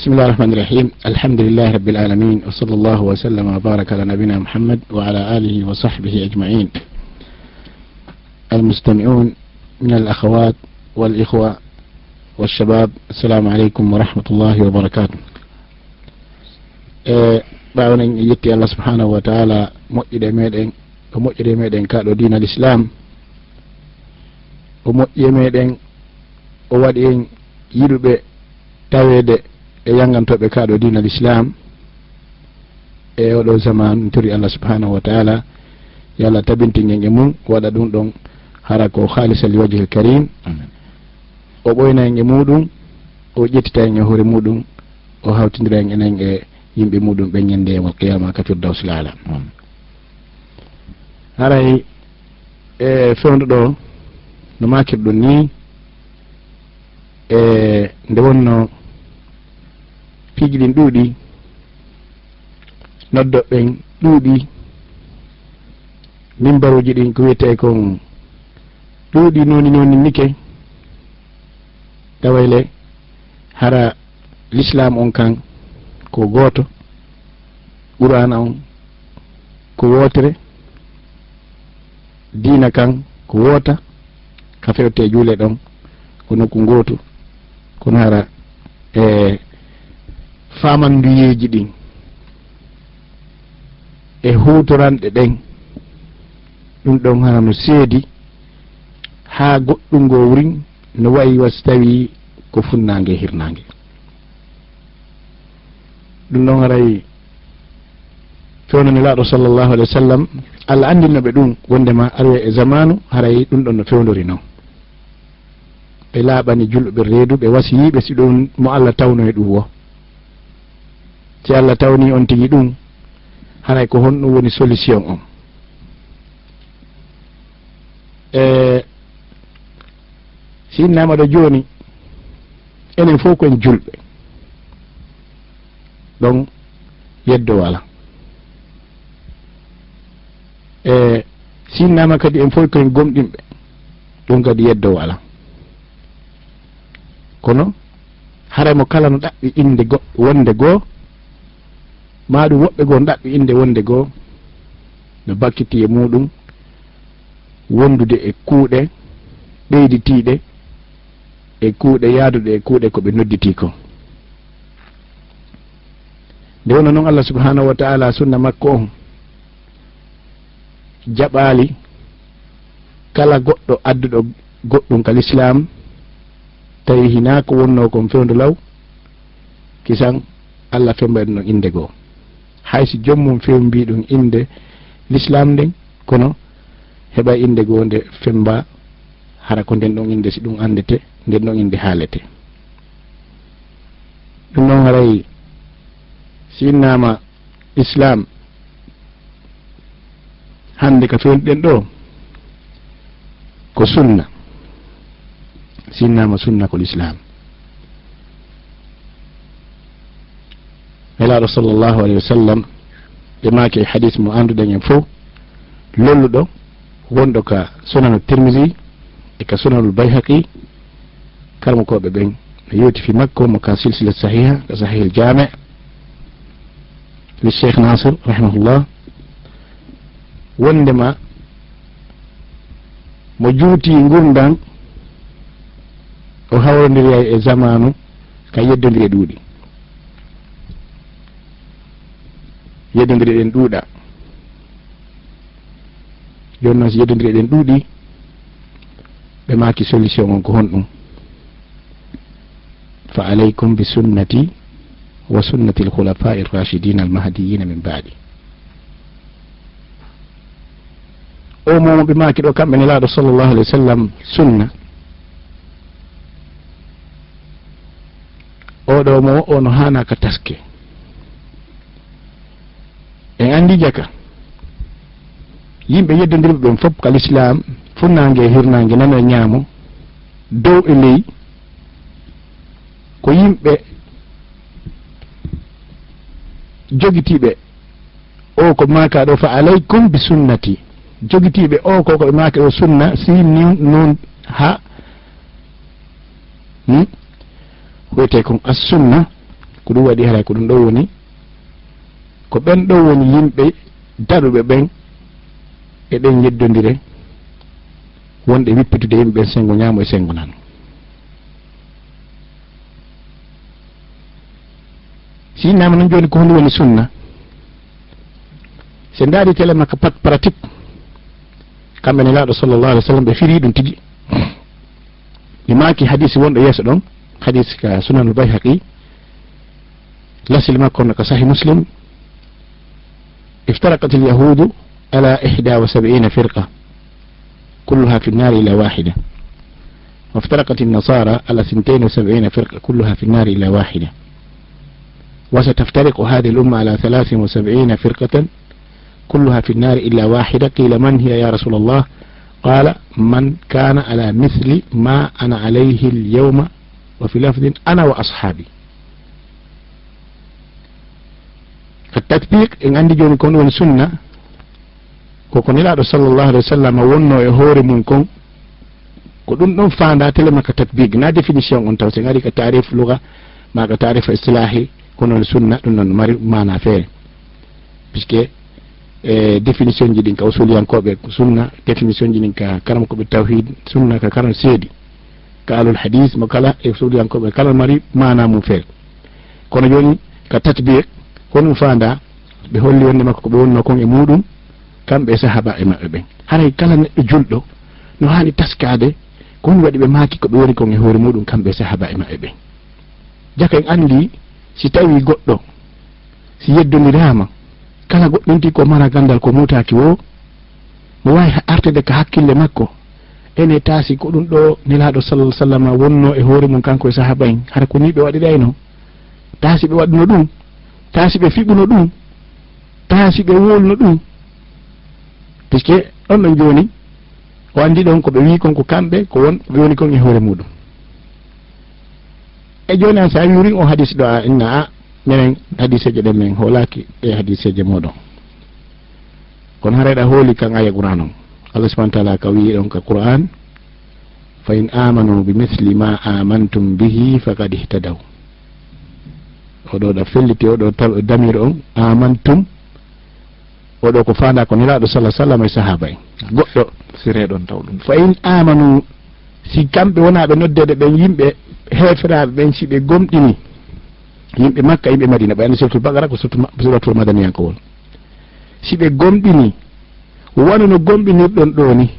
بسم الله الرحمن الرحيم الحمد لله رب العالمين وصلى الله وسلم وبارك على نبينا محمد وعلى آله وصحبه أجمعين المستمعون من الأخوات والإخوة والشباب السلام عليكم ورحمة الله وبركاته ɓawne yetti allah subhanahu wa taala moƴƴude meɗen o moƴƴude meɗen kaɗo dina l' islam o moƴƴi meɗen o waɗi en yiɗuɓe tawede e yangantoɓe kaɗo din al islam e oɗo zaman tori allah subhanahu wa taala yo allah tabintiñen e mum waɗa ɗum ɗon hara ko halisa li wajhi l karim o ɓoyna en e muɗum o ƴettita en e hoore muɗum o hawtidira en enen e yimɓe muɗum ɓe ñande wal qiyama ka firdawsil ala haray e fewdo ɗo no makirɗum ni e nde wonno piiji ɗin ɗuuɗi noddoɓen ɗuuɗi mimbaruji ɗin ko wiyete kon ɗuuɗi noni noni nike tawayle hara l'islam on kan ko gooto qur'ana on ko wootere diina kan ko woota ka fewte juule ɗon ko nokku gootu kono hara e eh, famanduyeji ɗin e hutoranɗe ɗen. Ɗum ɗon hana no seedi ha goɗɗum ngo wurin no wayi wasi tawi ko funnange e hirnange. Ɗum ɗon haray fewno nelaɗo sallllahu alih wa sallam allah andinoɓe ɗum wondema arwe e zamanu haray ɗum ɗon no fewdori noon. Ɓe laaɓani julɓe reedu ɓe wasiyiɓe si ɗum mo allah tawno e ɗum wo. si allah tawni on tigi ɗum hanay ko honɗum woni solution on. E si innama ɗo jooni enen fof koen julɓe. Ɗon yeddo wala. E sinnama kadi en fof koen gomɗinɓe ɗum kadi yeddo wala. Kono haremo kala no ɗaɓɓi inde go wonde goo ma ɗum woɓɓe goo ɗaɓɓi inde wonde goo no bakkiti e muɗum wondude e kuuɗe ɓeyditiiɗe e kuuɗe yaadude e kuuɗe ko ɓe nodditi ko. Nde wona noon allah subhanahu wa taala sunna makko on jaɓaali kala goɗɗo adduɗo goɗɗum kal islam tawi hina ko wonno kon fewndo law kisan allah fembaɗi noon inde goo. haysi jommum few mbi ɗum inde l'islam nden kono heɓa inde goo nde femba hara ko nden ɗon inde si ɗum andete nden ɗon inde haalete. Ɗum noon haray si innama islam hande ka fewniɗen ɗo ko sunna. Si innama sunna ko l'islam. nelaaɗo sallllahu alayhi wa sallam ɓe maaki e hadis mo annduɗen en fof. Lolluɗo wonɗo ka sunanu tirmisi e ka sunanul bayhaqi. Kalmo koɓe ɓen no yewti fi makko mo ka silsila sahiha ka sahihil jame li cheikh nasir rahimahullah. Wondema mo juuti gurdan o hawrodiri e zamanu ka yeddodiri e ɗuuɗi yeddodiri eɗen ɗuuɗa. Joni noon so yeddodiri eɗen ɗuuɗi ɓe maki solution on ko honɗum. Fa aleykum bi sunnati wa sunnati lhulafai rrachidina almahdiyina min baadi o momo ɓe maki ɗo kamɓe nelaɗo sallllahu alih wa sallam sunna. Oɗo mo ono hanaka taske. en anndi jaka. Yimɓe yeddodirɓe ɓen fof ko l'islam funnaange e hirnaange nano e ñaamo. Dow e ley ko yimɓe jogitiɓe o ko maaka ɗo fa alaykum bi sunnati. Jogitiɓe o ko koɓe maaka ɗo sunna si ni noon ha. Hmm? Wiyete kon assunna ko ɗum waɗi haray ko ɗum ɗo woni. ko ɓen ɗon woni yimɓe daɗuɓe ɓen eɗen yeddodire wonɗe wippitude yimɓe ɓen sengo ñaamo e sengo nan si innama noon joni ko hunde woni sunna so ndaari tele makka pat pratique kamɓe ne laaɗo sallllahu alih w sallam ɓe firi ɗum tigi. Mi maaki hadise wonɗo yeeso ɗon hadise ka sunanul bayhaqi lasil makko no ko sahi muslim افترقت اليهود على إحدى وسبعين فرقة كلها في النار إلى واحدة. وافترقت النصارى على سنتين وسبعين فرقة كلها في النار إلى واحدة. وستفترق هذه الأمة على ثلاث وسبعين فرقة كلها في النار إلا واحدة. قيل من هي يا رسول الله؟ قال من كان على مثل ما أنا عليه اليوم وفي لفظ أنا وأصحابي. التطبيق إن عندي جوني كون ون سنة koko nelaɗo sallllahu alih wa sallam wonno e hoore mum kon ko ɗum ɗon fanda telema ka tatbigue na définition on taw sen ari ka tarif louga maga tarif istilahi kono sunna ɗum noon mari mana feere puisque e définition ji ɗin ka usuliyankoɓe sunna définition ji ɗin ka karam koɓe tawhid sunna ka karam seedi ka alul hadis mo kala e usuliyankoɓe kala mari mana mum feere kono joni ka tatbiq ko ɗum fanda ɓe holli wonde makko koɓe wonno kon e muɗum kamɓe sahaba e maɓɓe ɓen. Haray kala neɗɗo julɗo no hani taskade ko hon waɗi ɓe maaki koɓe woni kon e hoore muɗum kamɓe sahaba e maɓɓe ɓen. Jaka en andi si tawi goɗɗo si yeddonirama kala goɗɗinti ko mara gandal ko mutaki wo mo wawi artede ka hakkille makko ene taasi ko ɗum ɗo nelaɗo sallah sallam wonno e hoore mum kanko e sahaba en. Hara ko ni ɓe waɗirayno taasi ɓe waɗuno ɗum taasi ɓe fiɓuno ɗum taasi ɓe wolno ɗum. Puisque ɗon ɗon jooni o anndi ɗon ko ɓe wi kon ko kamɓe ko won ɓe woni kon e hoore muɗum. E jooni an so a wiwrin o hadis ɗo a inna a minen hadiseje ɗen min hoolaki e hadiseje moɗon kono hareɗa hooli kan aya qouran on. Allah subahana taala ka wi ɗon ka qouran fa in amanu bi misli ma amantum bihi faqad ihtadaw. oɗo ɗo felliti oɗo damir on amantum. Oɗo ko fanda ko nelaɗo salah sallam e sahaba en goɗɗo. Sireɗon taw ɗum. Fa in amanu si kamɓe wonaɓe noddede ɓen yimɓe heferaɓe ɓen si ɓe gomɗini. Yimɓe makka yimɓe madina ɓe andi surtout bagara ko suratul madaniyanko won si ɓe gomɗini wona no gomɗinirɗon ɗo ni.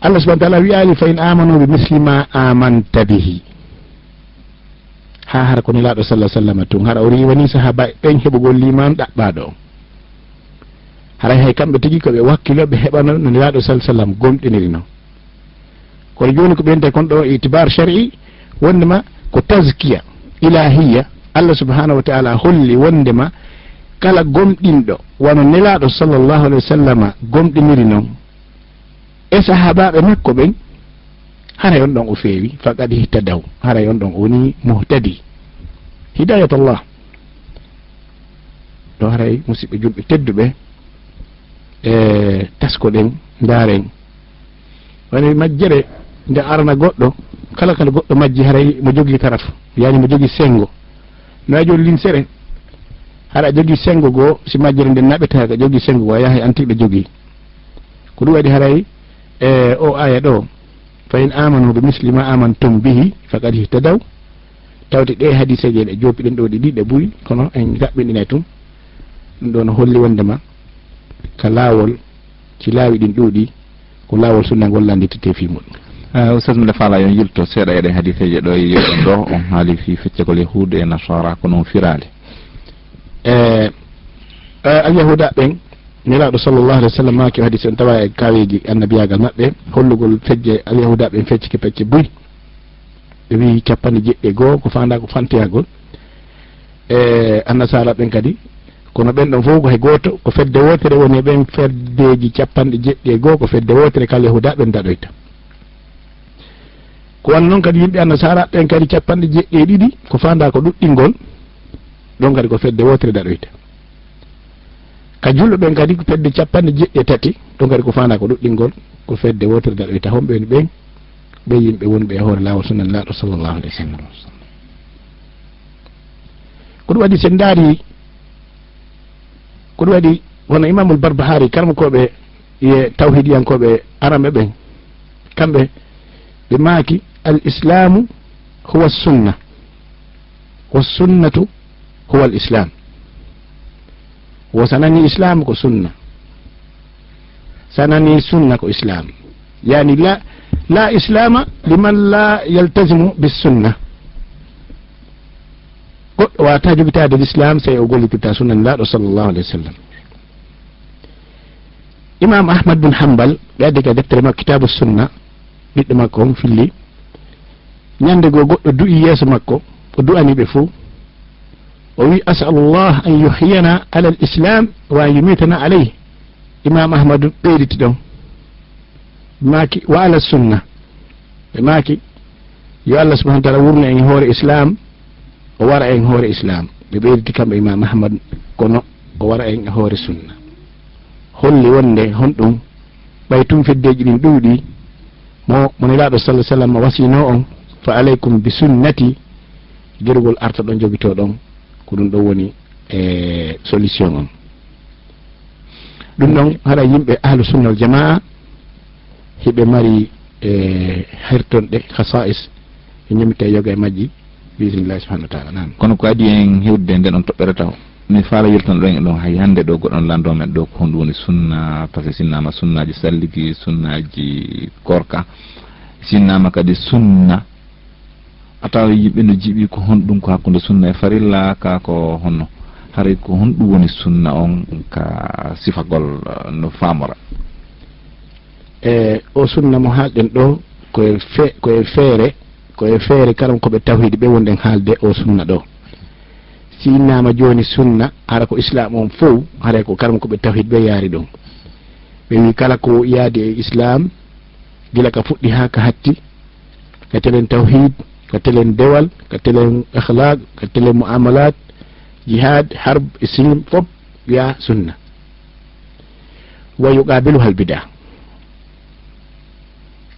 Allah subahana taala wiyali fa in amanu bi misli ma amanta bihi. ha hara ko nelaɗo sallah sallam tun. Hara o riwani sahaba ɓen heɓugol liman ɗaɓɓaɗo. Haray hay kamɓe tigui koɓe wakkilo ɓe heɓano no nelaɗo sah sallam gomɗiniri gomɗinirino kono joni ko ɓeyonta kon ɗo itibar shar'i wondema ko taskiya ilahiya allah subahanahu wa taala holli wondema kala gomɗinɗo. Wano nelaɗo sallllahu alih wa sallam gomɗiniri noon e sahabaɓe makko ɓen haray on ɗon o feewi faqad ihtadaw haray on ɗon o woni muhtadi hidayatullah ɗo haray musidɓe julɓe tedduɓe e taskoɗen ndaaren. Wani majjere nde arana goɗɗo kala kala goɗɗo majji haray mo jogii taraf. Yani mo jogii sengo. No a joni linsere haɗa jogii sengo goo si majjere nden naɓetaka jogii sengo goo a yahay antiɓe jogii ko ɗum waɗi haray e o aya ɗo. fa in amanu be misli ma amantum bihi faqad ihtadaw. Tawde ɗe hadiseji ɗe joppiɗen ɗo ɗi ɗiɗe ɓuuri kono en gaɓɓiɗine tum. Ɗum ɗo no holli wondema ka laawol ci laawi ɗin ɗuuɗi ko laawol sunna ngollanditete fi muɗum eh, ustad mbiɗa faala yon yilto seeɗa eɗen hadiseji ɗo e yeɗon ɗo on haali fi feccagol yahudu e nasara ko noon firali e eh, eh, alyahuda ɓen nelaɗo sallllahu alih w sallam maki o hadis en tawa e kaweji annabiyagal maɓɓe hollugol fejje yahudaɓe en feccike pecce buy. Ɓe wi capanɗe jeɗɗi goho ko fanda ko fantiyagol e annasara ɓen kadi kono ɓen ɗon fof ko hay goto ko fedde wotere woni e ɓen feddeji capanɗe jeɗɗi e goho ko fedde wotere kala yahudaɓe en daɗoyta. Ko wan noon kadi yimɓe annasara ɓen kadi capanɗe jeɗɗi e ɗiɗi ko fanda ko ɗuɗɗingol ɗon kadi ko fedde wotere daɗoyta. ka julɗo ɓen kadi ko fedde capanɗe jeɗɗi e tati ɗon kadi ko fanda ko ɗuɗɗingol ko fedde wotere wiyta e homɓe woni ɓen ɓe yimɓe wonɓe e hoore lawol sunan laɗo sallllahu alayhi wa sallam. Ko ɗum waɗi sen daari ko ɗum waɗi wono imamul barbahari karmakoɓe ye tawhidiyankoɓe arame ɓen kamɓe ɓe maaki al islamu huwa sunna wa sunnatu huwa al islam wo sanani islam ko sunna. Sanani sunna ko islam. Yani la la islama liman la yaltasimu bisunna goɗɗo wata jogitade l'islam sey o gollitirta sunnanilaɗo sallllahu alayhi wa sallam. Imam ahmad bun hambal ɓe addi ka e deftere makko kitabu sunna ɓiɗɗo makko on filli. Ñande go goɗɗo du'i yeeso makko o du'ani ɓe fo وي أسأل الله أن يحيينا على yumitana alayh imam عليه. ɓeyditi ɗon maki wa ala sunna ɓe maki yo allah subahana taala wurna en hoore islam o wara en hoore islam ɓe ɓeyditi kamɓe imam ahmad kono o wara en e hoore sunna holli wonde honɗum ɓay tum feddeji ɗin ɗuuɗi mo monelaɗo sallah sallam wasino on fa aleykum bi sunnati gerugol arta ɗon jogito ɗon ko ɗum ɗo woni e solution on. Ɗum noon haɗa yimɓe ahlu sunna al jamaa hiɓe mari e hertonɗe hasais e ñamita yoga e majji bisimillahi subahanahu wa taala nan kono ko adi en hewdude nde ɗon toɓɓere taw mi faala yeltan ɗon e ɗon hay hannde ɗo goɗɗon landomen ɗo ko honɗum woni sunna par ce que sinnama sunnaji salligi sunnaji korka sinnama kadi sunna a tawa yimɓe no jiɓi ko honɗum ko hakkude sunna e farilla ka ko honno. Haray ko honɗum woni sunna on ka sifagol eh, no famora e o sunna mo haalɗen ɗo koye fe koye feere koye feere kalan koɓe tawhidi ɓe wonɗen haalde o sunna ɗo. Si innama joni sunna hara ko islam on fof haray ko kalan koɓe tawhid ɓe yaari ɗon ɓe wi kala ko yaadi e islam gila ka fuɗɗi ha ka hatti e telen tawhid ka telen dewal ka telen ahlak ka telen muamalat jihad harb islam fop wiya sunna. Wa yuqabilu hal bida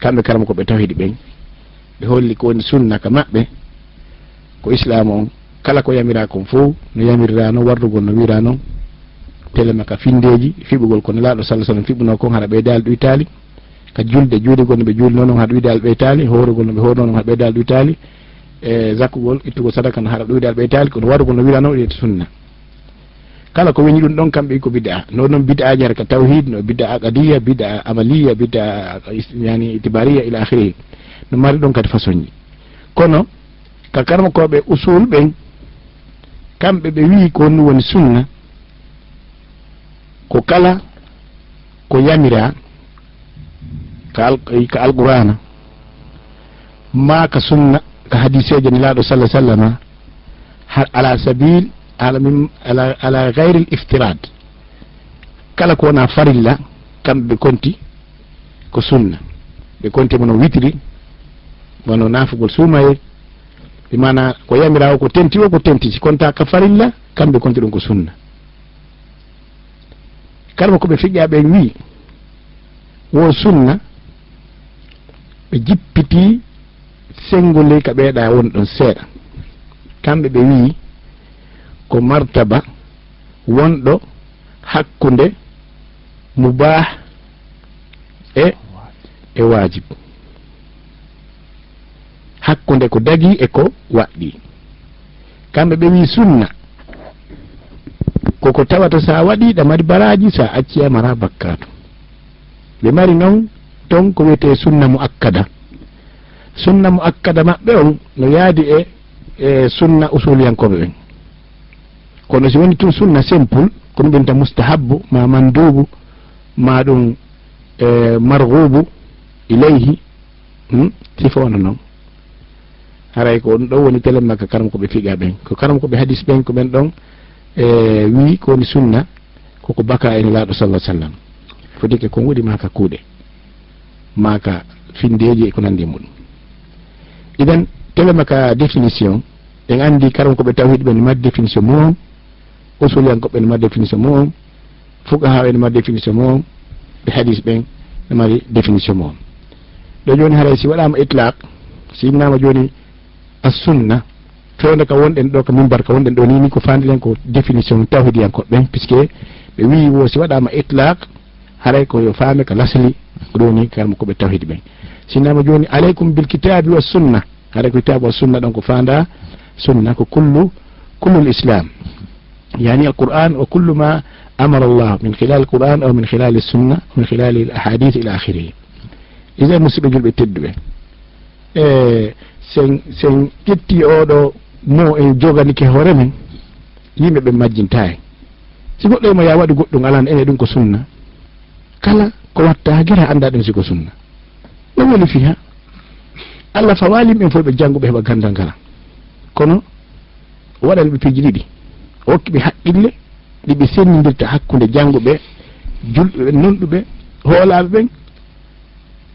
kamɓe karama koɓe tawhidi ɓen. Ɓe holli ko woni sunna ka maɓɓe ko islam on. Kala ko yamira kon fof no yamirira noon wardugol no wira noon telema ka findeji fiɓugol kono laaɗo sallah sallam fiɓuno kon hara ɓeydali ɗoytali ka julde juuɗe gonno ɓe juuli noon haɗa wiide alɓe taali hoorugol no ɓe hoorno noon haɗa ɓeyde alɗo taali e zakkugol ittugol sadaka no haɗa ɗo wiide alɓe taali kono warugol no wirano ɗiyete sunna. Kala ko weñi ɗum ɗon kamɓe ko bida. No noon bida aji hara ka tawhid no bida aqadiya bida amaliya bida yani itibariya ila akhirihi. No mari ɗon kadi façon ji kono ka karmakoɓe usul ɓen kamɓe ɓe wi ko honɗum woni sunna ko kala ko yamira ka alqur'ana. Ma ka sunna ka hadisejo nelaɗo sallah sallama ala sabil ala gayri l iftirad kala ko wona farilla kamɓe ɓe konti ko sunna. Ɓe konti mono witri wono nafugol suumaye ɓe mana ko yamirawo ko tenti o ko tenti si. Konta ka farilla kamɓe konti ɗum ko sunna. Kala koɓe fiƴƴaɓen wi wo sunna ɓe jippiti sengoley ka ɓeeɗa woni ɗon seeɗa. Kamɓe ɓe wii ko martaba wonɗo hakkunde mubah e e wajib hakkunde ko dagi e ko waɗɗi. Kamɓe ɓe wi sunna koko tawata sa waɗi ɗa mari baraji sa acciyamara bakkatu ɓe mari noon ton ko wiyete sunna mo akkada sunna mo akkada maɓɓe on no yaadi e e sunna usuliyankoɓe ɓen kono si woni tun sunna simple ko ɗum ɓenta mustahabbu ma mandubu ma ɗum e margubu ileyhi hmm, sifa wona noon haray ko ɗum ɗon woni télé makka karam koɓe figa ɓen. Ko karam koɓe hadis ɓen ko ɓen ɗon e wi ko woni sunna koko baka en laaɗo sallah sallam fodike kon waɗi maka kuuɗe. maaka findeji e ko nandi e muɗum. Idan telema ka définition en andi karam koɓe tawhiɗ ɓe ne mbaɗi définition mo on usuliyankoɓe ne mari définition mo on fukaha ene mari définition mo on ɓe hadis ɓen ne mari définition mo on ɗo joni haray si waɗama itlaq si innama joni assunna fewde ka wonɗen ɗo ko mimbar ka wonɗen ɗo ni ni ko fandiren ko définition tawhidiyankoɓe ɓen puisque ɓe wi wo si waɗama itlaq haray koyo faame ko lasli ko ɗo ni kalmo koɓe tawhid ɓen. Sinnama joni aleykum bil kitabi wa sunna. Haɗa ko kitabe wa sunna ɗon ko fanda sunna ko kullu kullu l islam. Yani alquran wa kullu ma amara llah min khilal alquran aw min khilali sunna min khilali l ahadith ila akhirihi isen musidɓe julɓe tedduɓe e sen sen ƴetti oɗo mo en joganike hoore men yimɓe ɓe majjinta e si goɗɗo emo ya waɗi goɗɗum alano ene ɗum ko sunna kala ko watta hagira annda ɗum siko sunna. Ɗum woni fiha. Allah fawalim en fof ɓe jannguɓe heɓa gandal ngala. Kono waɗanɓe piiji ɗiɗi hokkiɓe haqqille ɗiɓe sennidirta hakkude jannguɓe julɓe ɓen nonɗuɓe hoolaɓe ɓen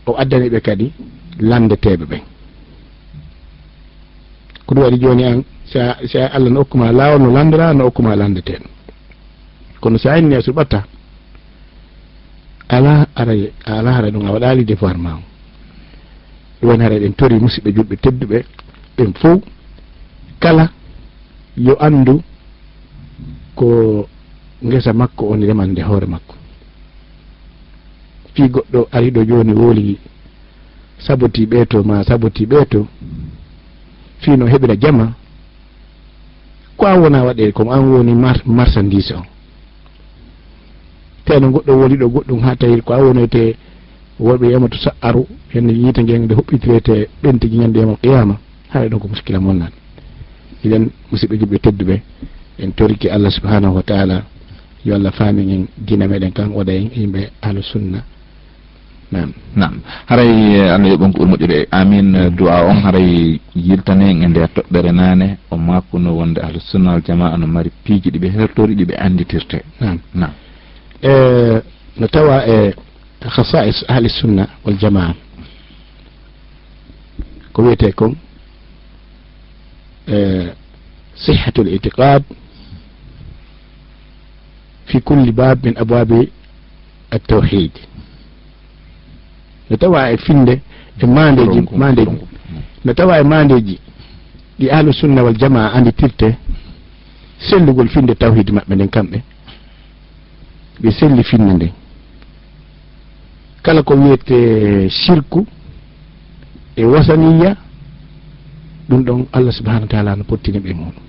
o addani ɓe kadi landeteɓe ɓen. Ko ɗum waɗi joni an sa sa allah no hokkuma lawol no landira no hokkuma landeteɗo kono sa inni a suɓatta ala araye ala hara ɗum a waɗali devoir ma o ɗum e woni hara ɗen tori musidɓe julɓe tedduɓe ɓen fof kala yo andu ko ngesa makko woni remande hoore makko. Fi goɗɗo ariɗo joni wooli saboti ɓeeto ma saboti ɓeeto fino heɓira jama ko an wona waɗe komo an woni marchandise o. teno goɗɗo woli ɗo goɗɗum ha tawi ko wonete woɓe yamatu sa'aru hen yiite gue nde hoɓɓitirete ɓen tigui ñande yamal qiyama. Haɗa ɗon ko muskila mon iɗen musidɓe jiɓɓe tedduɓe en toriki allah subhanahu wa taala yo allah faami en dina meɗen kan waɗa en yimɓe ahlu sunna. Nam nam haray allah yoɓon ko ɓuri moƴƴude amin. Duwa on haray yiltane en e nder toɓɓere nane o makkuno wonde ahlu sunna wal jamaa no mari piiji ɗiɓe hertori ɗiɓe anditirte. Nam nam E, no tawa e khasais ahli sunna wal jamaa. Ko wiyete kon e, sihatu l itiqad fi kulli bab min abwabi altawhid no tawa e finde e mandeji mandeji no tawa e mandeji ɗi ahlu sunna wal jamaa anditirte sellugol finde tawhid maɓɓe nden kamɓe. ɓe selli finna nden kala ko wiyete sirku e wasaniya ɗum ɗon allah subahanahu wa taala no pottini ɓe muɗum.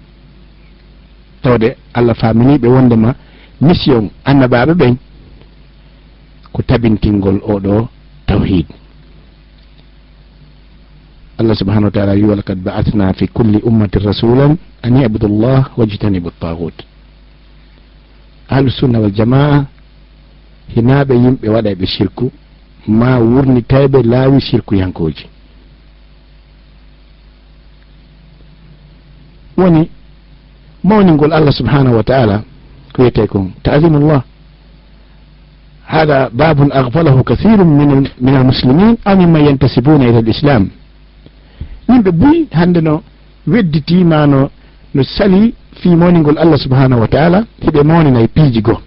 Tawde allah faminiɓe wondema mission annabaɓe ɓen ko tabintingol oɗo tawhid. Allah subahanahu wa taala wi walakad ba'athna fi kulli ummatin rasulan an yabudu llah wajtanibu tagut ahlusunna waljamaa hinaɓe yimɓe waɗaɓe sirku ma wurnitayɓe laawi sirku yankoji woni mawningol allah subhanahu wa taala ko wiyete kon taadimullah هذا باب أغفله كثير من min almuslimin aw mimman yantasibuna ila lislam yimɓe buyi hannde no wedditima no no sali fi mawningol allah subhanahu wa taala hiɓe mawninayi piiji goo.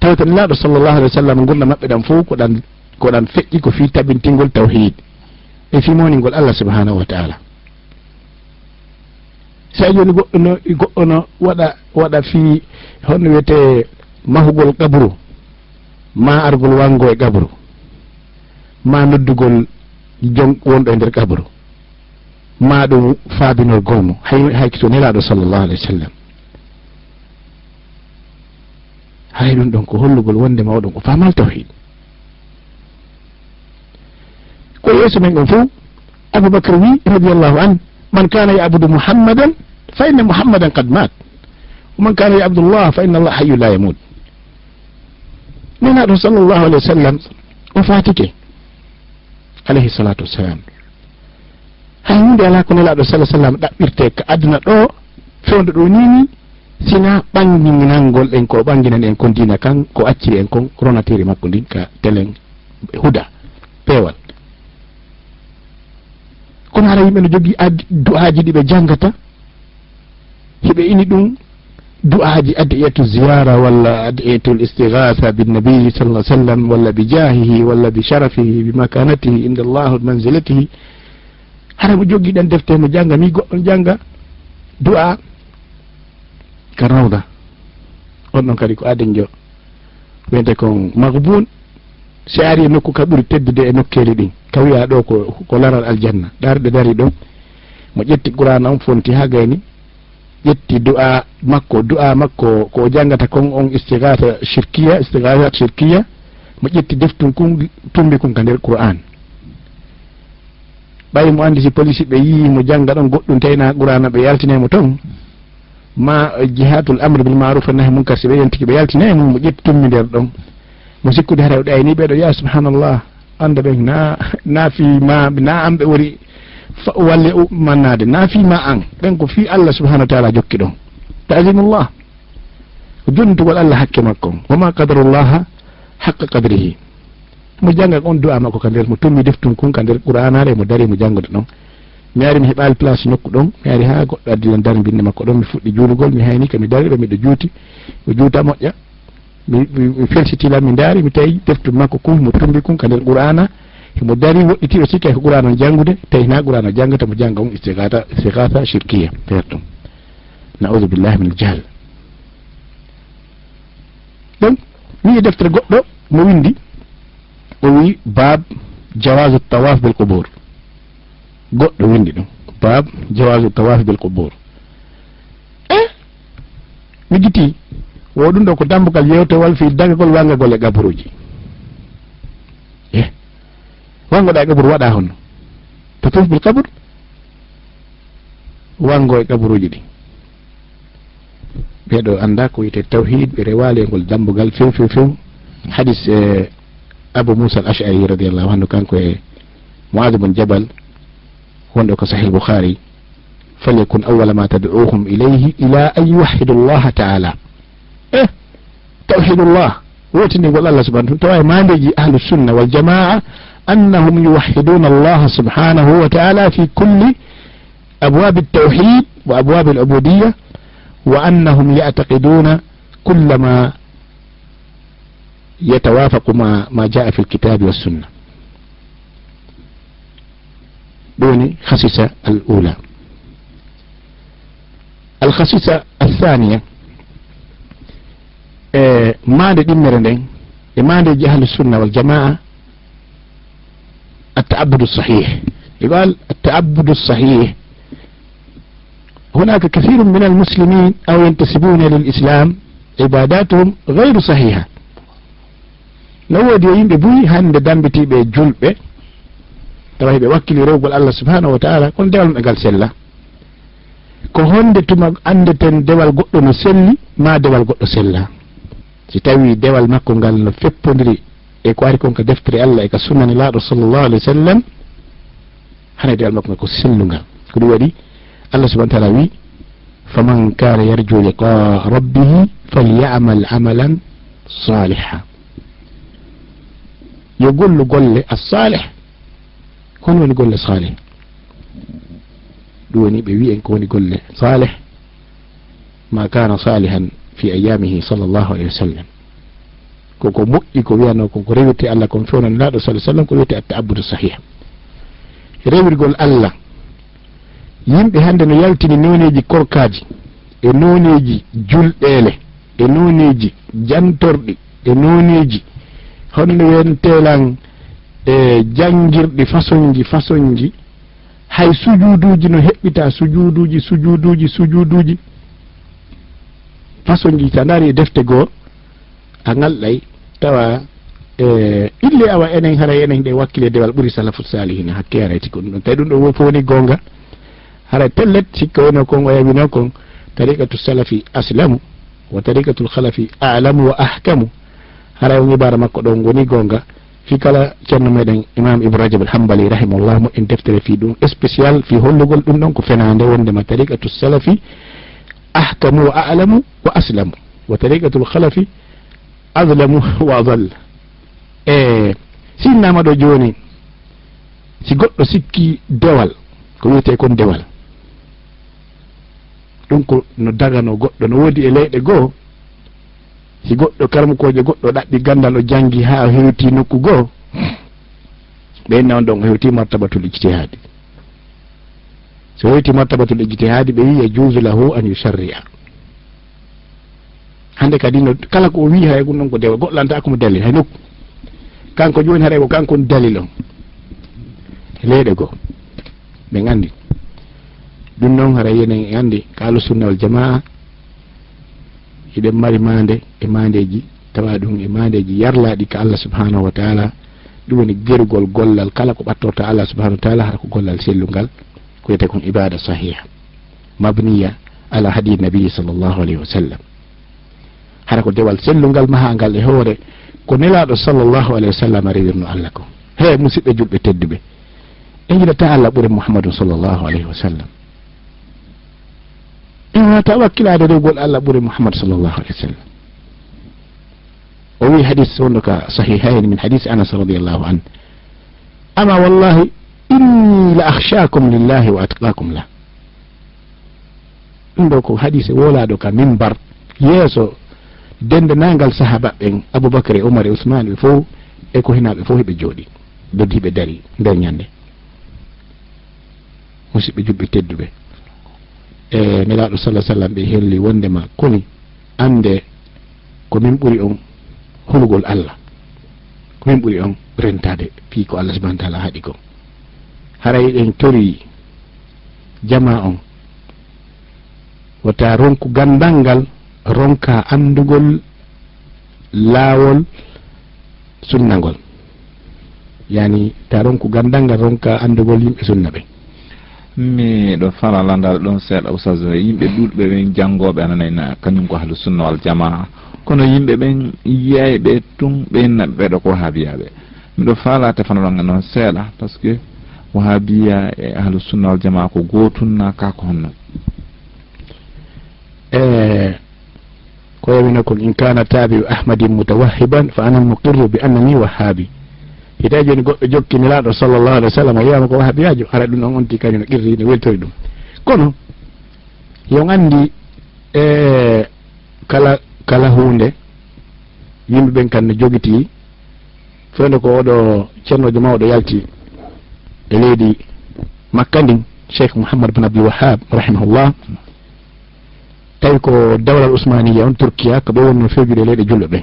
Tawi tan laaɗo sallllahu alih wa sallam gurna maɓɓe ɗan fof koɗan koɗan feƴƴi ko fi tabintingol tawhid e fi mawningol allah subhanahu wa taala. Sa joni goɗɗo no goɗɗo no waɗa waɗa fi holno wiyete mahugol gabru ma argol wango e gabru ma noddugol jon wonɗo e nder gabru. ma ɗum faabinol gonmo hay hayki to nelaɗo sallllahu alih wa sallam hay ɗum ɗon ko hollugol wonde mawɗum ko famal tawhid ko yeeso men ɗon fof aboubacre wi radiallahu an man kana yabudu muhammadan fa inna muhammadan qad mat ومن كان يعبد الله فإن الله حي لا يموت nenaɗo sallllahu alih wa sallam o fatike alayhi salatu wassalam hay hunde ala ko nelaɗo sa sallam ɗaɓɓirte ko aduna ɗo fewde ɗo nini sina ɓanginangol en ko ɓanginan en kon dina kan ko acciri en kon ronatiri makko ndin ka telen huda peewal. Kono ara yimɓe no jogui addi du'aji ɗi ɓe janngata hiɓe ini ɗum du'aji adiyatu ziyara walla adiyatu l istigatha binnabiyi sall ah sallam walla bi jahihi walla bi sharafihi bi makanatihi inda allah manzilatihi hara mo joguiɗen defte mo jangga mi goɗɗon jangga du'a. Ka rawda on ɗon kadi ko aden jo wiyete kon magbun si ari e nokku ka ɓuuri teddude e nokkeli ɗin ka wiya ɗo ko ko laral aljanna. Ɗarɗe dari ɗo mo ƴetti qurana on fonti ha gayni ƴetti du'a makko du'a makko ko jangata kon on istigata shirkiya istigata shirkiya. Mo ƴetti deftun kun tumbi kun ka nder qur'an. ɓayi mo andi si police ɓe yii mo jangga ɗon goɗɗum tawina qurana ɓe yaltinemo toon ma jihatul amre bil maruf a nahi munkar si ɓe yonti ɓe yaltinemo mo ƴetti tummi nder ɗon. Mo sikkude hara ɗayni ɓeɗo ya subhanallah anda ɓen na na fi ma na an ɓe woni walle mannade na fi ma an. Ɓen ko fi allah subahanahu wa taala jokki ɗon. Tasimullah ko jonnitugol allah hakke makko. Woma qadarullaha haqqa qadrihi. mo jangga on du'a makko ka nder mo tummi deftum kon ka nder qur'anare mo dari mo janngoda ɗon. Mi ari mi heɓali place nokku ɗon mi ari ha goɗɗo addilan dar binde makko ɗon mi fuɗɗi juulugol mi hayni ka mi dari ɗo miɗo juuti mi juuta moƴƴa mi felsitila mi daari mi tawi deftu makko kon mo tumbi kon ka nder qur'ana himo dari woɗɗitiɗo sikka ko qur'an o janngude tawi na qur'an o janngata mo jannga on istigata istigata shirkiya feer ɗum naudu billahi min aljahal donc mi e deftere goɗɗo mo windi o wi bab jawasu tawaf bel qubor goɗɗo windi ɗum. Bab jawasu tawaf bel qubor e eh? mi guiti wo ɗum ɗo ko dambugal yewtewal fi dagagol wangagol e gaburuji eh? e wangoɗa e gaburu waɗa honno tatuf bel kabur wango e gaburuji ɗi. Ɓeɗo anda ko wiyete tawhid ɓe rewali e ngol dambugal few few few hadis e abou moussa al ashari radiallahu anhu kanko e moadu bon jabal wonɗo ko sahih boukhari falyakun awala ma tad'uhum ilayhi ila an yuwahidu llaha taala e tawhidullah wotindigol allah subahana tawa e mandeji ahlu sunna wal jamaa annahum yuwahiduna allaha subhanahu wa taala fi kulli abwabi التوحيد وأبواب العبودية وأنهم يعتقدون yatawafaqu ma ma jaa fi lkitabi wassunna ɗum woni hasisa al ula alhasisa athania e mande ɗimmere nden e maandeji ahlu sunna wal jamaa التعبد الصحيح يقال التعبد الصحيح هناك كثير من المسلمين أو ينتسبون للإسلام عباداتهم غير صحيحة no woodi yo e yimɓe buyi hannde dambitiɓe julɓe tawa heɓe wakkili rewgol allah subhanahu wa taala kono dewal maɓe ngal sella. Ko honde tuma andeten dewal goɗɗo no selli ma dewal goɗɗo sella. Si tawi dewal makko ngal no feppodiri e ko ari kon ka deftere allah e ka sunnani laaɗo sallllahu alih wa sallam hana e dewal makko ngal ko sellungal ko ɗum waɗi allah subahana taala wi faman kana yarju liqa rabbihi falyamal amalan saliha yo gollu golle assalih. Hon woni golle salih? Ɗum woni ɓe wi en ko woni golle salih. Ma kana salihan fi ayamihi sallllahu alayhi wa sallam. Koko moƴƴi ko wiyano kon ko rewirte allah kon fewnan laaɗo sa sallam ko wiyete atta abbudu sahih. Rewirgol allah yimɓe hannde no yaltini noneji korkaji e noneji julɗele e noneji jantorɗi e noneji honno wen telan e jangirɗi façon ji façon ji hay sujuduji no heɓɓita sujuduji sujuduji sujuduji façon ji sa daari e defte goo a galɗay tawa e ille awa enen haray enen ɗe wakkile e dewal ɓuuri salafu salihina hakke arayti ko ɗum. Ɗon tawi ɗum ɗo wo fowoni gonga haray tellet sikka wono kon o yawino kon tariqatu salafi aslamu wa tariqatu lhalafi alamu wa ahkamu. hara o ibara makko ɗon woni gonga fi kala ceerno meɗen imam ibrahima alhambali rahimahullah moƴƴen deftere fi ɗum spécial fi hollugol ɗum ɗon ko fenade wondema tariqatu salafi ahkamu wa alamu wa aslamu. Wa tariqatu lhalafi adlamu wa adal e sinnama ɗo joni si goɗɗo sikki dewal ko wiyete kon dewal. Ɗum ko no dagano goɗɗo no woodi e leyɗe goho si goɗɗo karmukoje goɗɗo ɗaɓɓi gandal o jangi ha o hewti nokku goo ɓenna on ɗon o hewti martabatul ijtihadi so hewti martabatul ijtihadi ɓe wi yajusu lahu an yusarria hande kadi no kala ko o wi hay ɗum ɗon ko dewa goɗɗolanta akkumo dalil hay nokku. Kanko joni haɗa ko kanko woni dalil on. Leyɗe goo ɓe gandi ɗum noon haray yenen gandi ko alusunna wal jamaa eɗen mari mande e mandeji tawa ɗum e mandeji yarlaɗi ka allah subhanahu wa taala. Ɗum woni gerugol gollal kala ko ɓattorta allah subahanahu wa taala hara ko gollal sellungal ko wiyete kon ibada sahiha mabniya ala hadi nabii sallllahu alayhi wa sallam. Hara ko dewal sellungal mahangal e hoore ko nelaɗo sallllahu alayhi wa sallam rewirno allah ko. He musidɓe julɓe tedduɓe. E jiɗata allah ɓuure muhammadou sall llahu alayhi wa sallam. Eh, ta wakkilade rewgol allah ɓuuri mouhamadou sallllahu alih wa sallam o wi hadis wonno ka sahihayn min hadis anas radiallahu an ama wallahi inni la ahchakum lillahi wa atqakum lah ɗum ɗo ko hadise wolaɗo ka mimbar yeeso dendanangal sahaba ɓen aboubacre e oumar e ousmane ɓe fof e ko hinaɓe fof heɓe jooɗi. Doddiɓe dari nder ñande. Musidɓe juɓɓe tedduɓe. e nelaɗo salah sallam ɓe helli wondema koni ande ko min ɓuri on hulugol allah ko min ɓuri on rentade fi ko allah subahana taala haaɗi ko. Haray ɗen tori jama on wata ronku gandal ngal ronka andugol laawol sunnagol. Yani ta ronku gandal ngal ronka andugol yimɓe sunna ɓen mi ɗo fala landal ɗon seeɗa ousas e yimɓe ɗuɗɓe ɓen janngoɓe ananayna e kañum ko ahlu sunna wal jamaa. Kono yimɓe ɓen yiyayɓe tun ɓen ɓeɗo ko wahabiyaɓe. Miɗo faala tefanoɗanga noon seeɗa par ce que wahabiya e ahlu sunna wal jamaa ko gotunna ka ko honno. E ko wawina ko in kana tabiu ahmadin mutawahiban fa ana muqirru bi annani wahabi. hita joni goɗɗo jokkinilaɗo sallllahu alih wa sallam o wiyama ko wahabiyajo ara ɗum ɗon onti kañum no qirri no weltori ɗum. Kono yon andi e kala kala hunde yimɓe ɓen kan no jogiti fewde ko oɗo ceernojo mawɗo yalti e leydi makka ndin cheikh mouhammad bne abdoul wahab rahimahullah tawi ko dawlal ousmaniya on turkiya ko ɓe wonno fewjude leyɗe julɓe. Ɓen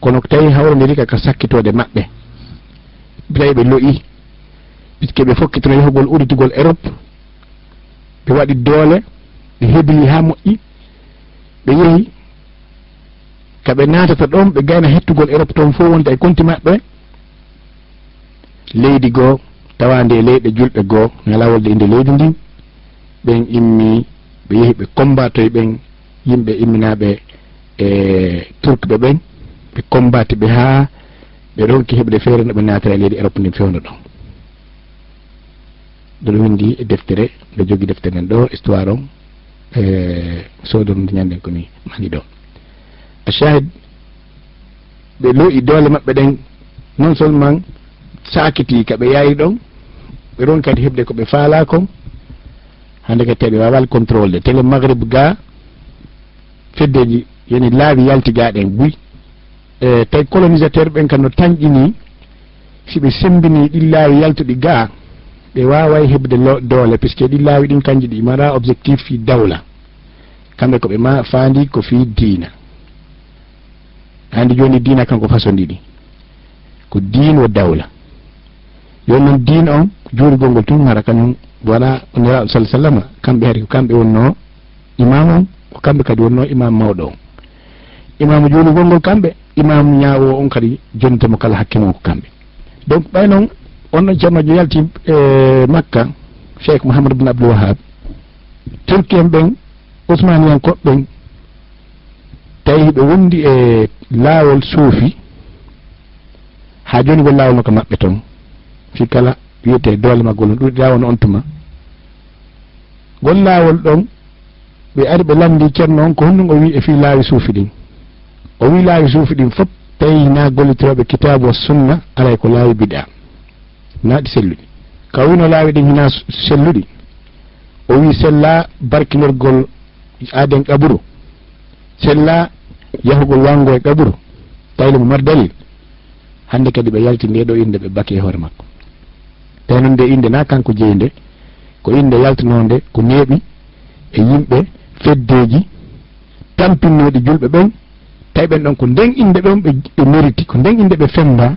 kono tawi hawrondiri kaka sakkitode maɓɓe. tawi ɓe loyi puisque ɓe fokkitino yahugol uditigol europe ɓe waɗi doole ɓe hebli ha moƴƴi ɓe yeehi kaɓe natata ɗon ɓe gayna hettugol europe toon fof wonde e konti maɓɓe. Leydi goo tawande e leyɗe julɓe goo ngalawolde inde leydi ndi ɓen immi ɓe yeehi ɓe combatoye ɓen yimɓe imminaɓe e turque ɓe ɓen ɓe combati ɓe ha ɓe ronki heɓde feere nde ɓe naatira e leydi europe ndi fewno ɗon. Ɗon windi e deftere nde jogui deftere men ɗo histoire on e sodon nde ñanden komi mani ɗo. A shahid ɓe looƴi doole maɓɓe ɗen non seulement sakiti ka ɓe yaari ɗon ɓe ɗon kadi heɓde koɓe faala kon hande kadi tawi ɓe wawal contrôle de tele maghrib ga feddeji yoni laawi yalti yaltigaɗen buy. e tawi colonisateur ɓen kam no tañƴini siɓe sembini ɗi laawi yaltuɗi gaa ɓe wawa heɓde doole puisque ɗi laawi ɗin kanji ɗi mara objectif fi dawla. Kamɓe koɓe ma faandi ko fi diina. Hande joni diina kanko façon ɗiɗi ko diin wo dawla. Joni noon diin on juurigol ngol tun hara kañum wona neraɗo sah sallama kamɓe hari ko kamɓe wonno imam on ko kamɓe kadi wonno imam mawɗo on. imamu joni gonngol kamɓe imamu ñaawo on kadi jonitemo kala hakke mum ko kamɓe. Donc ɓay noon onɗon ceernojo yalti e makka cheikh mouhamadou bine abdoul wahab turki en ɓen ousmaniyan koɓɓen tawi ɓe wondi e laawol suufi ha joni gol laawol no ko maɓɓe toon. Fi kala wiyete doole maggol no ɗuɗi laawol no on tuma. Gol laawol ɗon ɓe ari ɓe lamdi ceerno on ko honɗum o wi e fi laawi suufi ɗin. o wi laawi suufi ɗin fof tawi na gollitoroɓe kitabu wa sunna alay ko laawi biɗa naɗi selluɗi. Ka wino laawi ɗin hina selluɗi o wi sella barkinorgol aaden kaɓuro sella yahugol wango e kaɓuro tawile mo mari dalil hande kadi ɓe yalti nde ɗo inde ɓe bake e hoore makko. Tawi noon nde inde na kanko jeyi nde ko inde yaltunonde ko neeɓi e yimɓe feddeji tampinnoɗi julɓe ɓen tawi ɓen ɗon ko nden inde ɗon ɓe mériti ko nden inde ɓe femda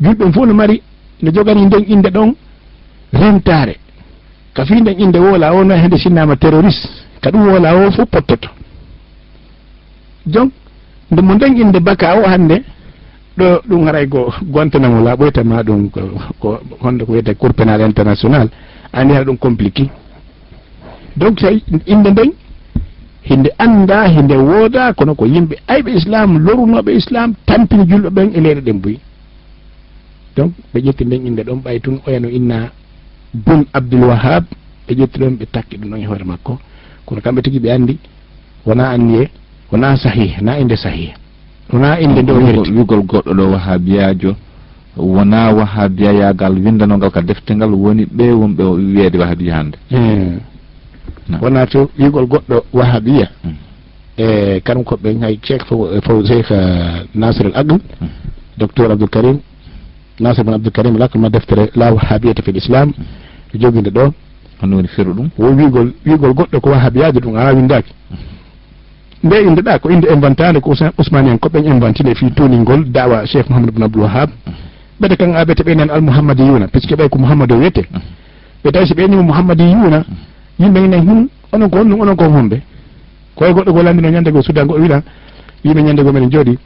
julɓen fof no mari no jogani nden inde ɗon rentare ka fi nden inde woola o no hende sinnama terroriste ka ɗum woola o fof pottoto. Donc nde mo nden inde baka o hande ɗo ɗum haray ko gontanamo laaɓoytama ɗum ko honde ko wiyete cour pénal international. Andi hara ɗum compliqué. Donc tawi inde nden hinde annda hinde wooda kono ko yimɓe ayɓe islam lorunoɓe islam tampini julɓe ɓen e leyɗe ɗen boyi. Donc ɓe ƴetti nden inde ɗon ɓay tun oyano inna bun abdoul wahab ɓe ƴetti ɗon ɓe takki ɗum ɗon e hoore makko. Kono kamɓe tigi ɓe anndi wona anniye wona sahih na inde sahih. Wona inde nde wigol goɗɗo ɗo wahabiyajo wona wahabiya yagal windanogal ka defte ngal woni ɓe wonɓe wiyeede wahabiya hannde eh. wona to ɓiigol goɗɗo wahabiya mm. e kanum koɓe hay ceek fof cheikh e uh, nasir al aql mm. docteur abdoul karim. Nasir bon abdoul karim ma deftere la wahabiyata fi l islam mm. to joginde ɗo. Hono woni firu ɗum? Wo wiigol wiigol goɗɗo ko wahabiyaji ɗum ala windaki nde indeɗa ko inde inventade ko ousmani en koɓen inventine fi toningol dawa cheikh mouhamadou bin abdoul wahab ɓete kan aɓete ɓenen almouhammadi yuna par ce que ɓay ko mouhammad o wiyete ɓe tawi so ɓenima mouhammadi yuna yimɓe ina hum onon ko honɗum onon ko homɓe koye goɗɗo go landino ñande go sudan go o wiɗan wiɓe ñande go meɗen jooɗi.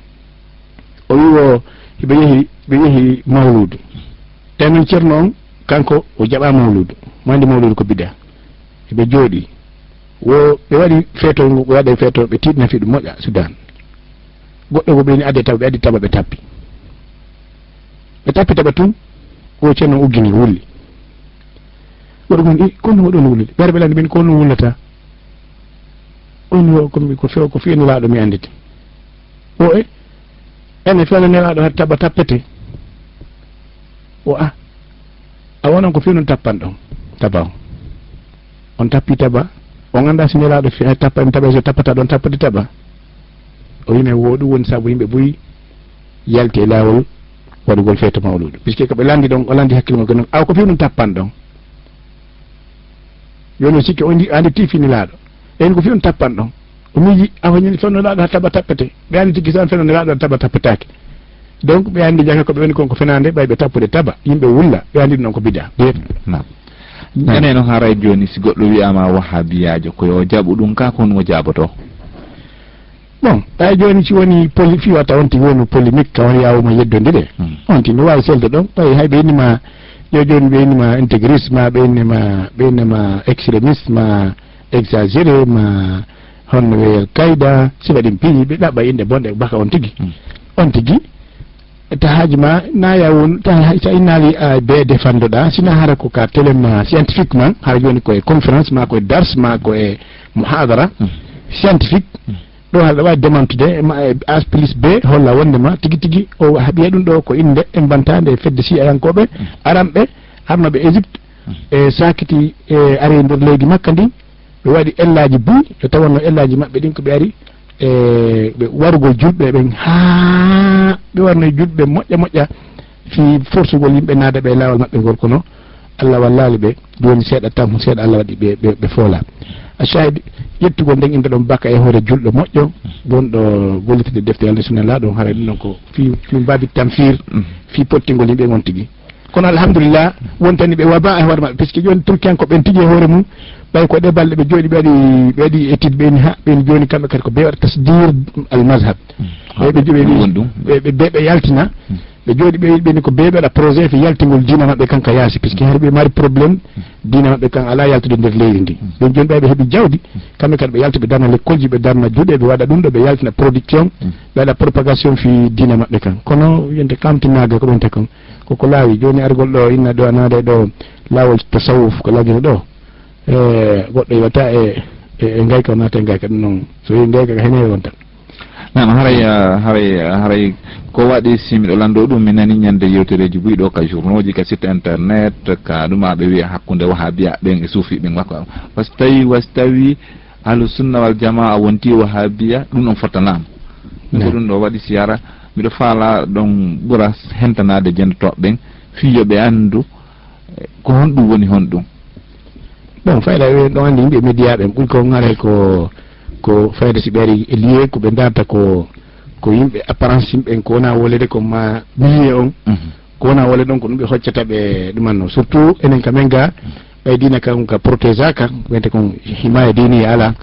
O wi o ɓe yeehi ɓe yeehi mawludu te noon ceerno on kanko o jaɓa mawludu mo andi mawludu ko bida. Ɓe jooɗi. Wo ɓe waɗi feetol ngu ɓe waɗa e feetol ɓe tiɗna fi ɗum moƴƴa sudan. Goɗɗo go ɓeni adde tawa ɓe addi taba ɓe tappi. Ɓe tappi taɓa tun o ceerno uggini wulli. waɗumen i kono oɗon wullude ɓeere ɓelande min ko non wullata on ko few ko fiino mi andite o e ene fewnanelaɗo hat taɓa tappete. O a a wonan ko fewnon tappan ɗon taba o on tappi taba on ganda so nelaɗo tappa tappami taɓa so tappata ɗon tappade taɓa o wima wo ɗum woni saabu yimɓe ɓoyi yalti e lawol waɗugol feeto mawluɗo puisque koɓe landi ɗon o landi hakkille mo noon aw ko fewnon tappan ɗon joni o sikki ondi andi tifinilaɗo eyin ko fi on tappan ɗon. O miji afañini fennolaɗo ha taɓa tappete. Ɓe andi tigi san fennoniraɗo ha taɓa tappetake donc ɓe andi jaka koɓe woni konko fenade ɓay ɓe tappude taɓa. Yimɓe wulla ɓe andi ɗum noon ko bida nane no haray joni si goɗɗo wiyama wahabiyajo koyo jaɓu ɗum ka kon o jaboto bon ɓay joni si woni poli fiwata on tigi woni polémique ka won yawuma yeddode ɗe on hmm. tigi no wawi selde ɗon. Ɓay hay ɓe innima yo joni ɓeynima intégriste ma ɓeynima ɓeynima extrémiste ma exagéré ma honno wiyel kayda so waɗi piiƴi ɓe ɗaɓɓa inde bonɗe baka on tigui hmm. on tigui tahaji ma naya won sa innali a ah, be defandoɗa sina hara ko ka téléma scientifiquement hara joni koye conférence ma koye dars ma koye mohadara hmm. scientifique. Hmm. ɗo haɗa wawi démantude e ma e as plus b holla wondema tigui tigui o haɓiya e ɗum ɗo ko inde e bantade fedde si ayankoɓe aranɓe arnoɓe égypte e sakiti e ari e nder leydi makka ndi. Ɓe waɗi ellaji buy ɓe tawanno ellaji mabɓe ɗin koɓe ari e ɓe warugol julɓe ɓen ha ɓe warno julɓe moƴƴa moƴƴa fi forcegol yimɓe naada ɓe lawol mabɓe ngol kono. Allah wallali ɓe joni seeɗa tam seeɗa allah waɗi ɓe ɓe foola. a ashahid ƴettugol nden inde ɗon bakka e hoore julɗo moƴƴo. Gonɗo gollitide defte allah sunna la ɗon haray ɗum ɗon ko fi fi mbabi tamfir fi pottingol yimɓe gon tigui kono alhamdulillah wontani ɓe waba e hoore maɓɓe. Puisque joni turkiyanko ɓen tigui e hoore mum ɓay ko ɗe balɗe ɓe jooɗi ɓe waɗi ɓe waɗi étude ɓeni ha ɓeni joni kamɓe kadi ko ɓe waɗa tasdir al mashab ɓe ɓe ɓe ɓe yaltina. ɓe jooɗi ɓe ɓeni ko beeɓeɗa projet fi yaltingol dina maɓɓe kan ka yaasi puisque har ɓe mari probléme dina maɓɓe kan ala yaltude nder leydi ndi. Hmm. Ɗon joni ɓay e heeɓi jawdi kamɓe kadi ɓe yalta ɓe darna l'école ji ɓe darna juuɗe ɓe waɗa ɗum ɗo ɓe yaltina production hmm. ɓe waɗa propagation fi dina maɓɓe kan. Kono yonte kamtinaga ko ɗon te kon koko laawi joni argol ɗo inna ɗo anade ɗo laawol tasawuf ko lagino ɗo e goɗɗo yewata e e, e gayka o naata e gayka ɗum noon. So wi gayka ko hene wontan nam haray haray haray ko waɗi simiɗo lanndo ɗum mi nani ñande yewtereji ɓuyɗo ka journaux ji ka site internet ka ɗum aɓe wiya hakkude waha biya ɓen e suufiɓe wakko par ce tawi wasi tawi ahlu sunna wal jamaa wonti waha biya ɗum ɗon fottanama ɗum ko ɗum ɗo waɗi siyara mbiɗo faala ɗon ɓura hentanade jendotoɓeɓen fiyoɓe anndu ko honɗum woni honɗum. Bon fayda ɗon andi yimɓe média ɓen ɓuuri ko garay ko ko fayde si ɓeeri e lié ko ɓe darta ko ko yimɓe apparence yimɓen ko wona wolede ko ma milieu on mhm. ko wona wole ɗon ko ɗum ɓe hoccata ɓe ɗumanno surtout enen kamen ga mhm. ɓaydina kam ka protégé kan wonte kon himaya e diniya e ala.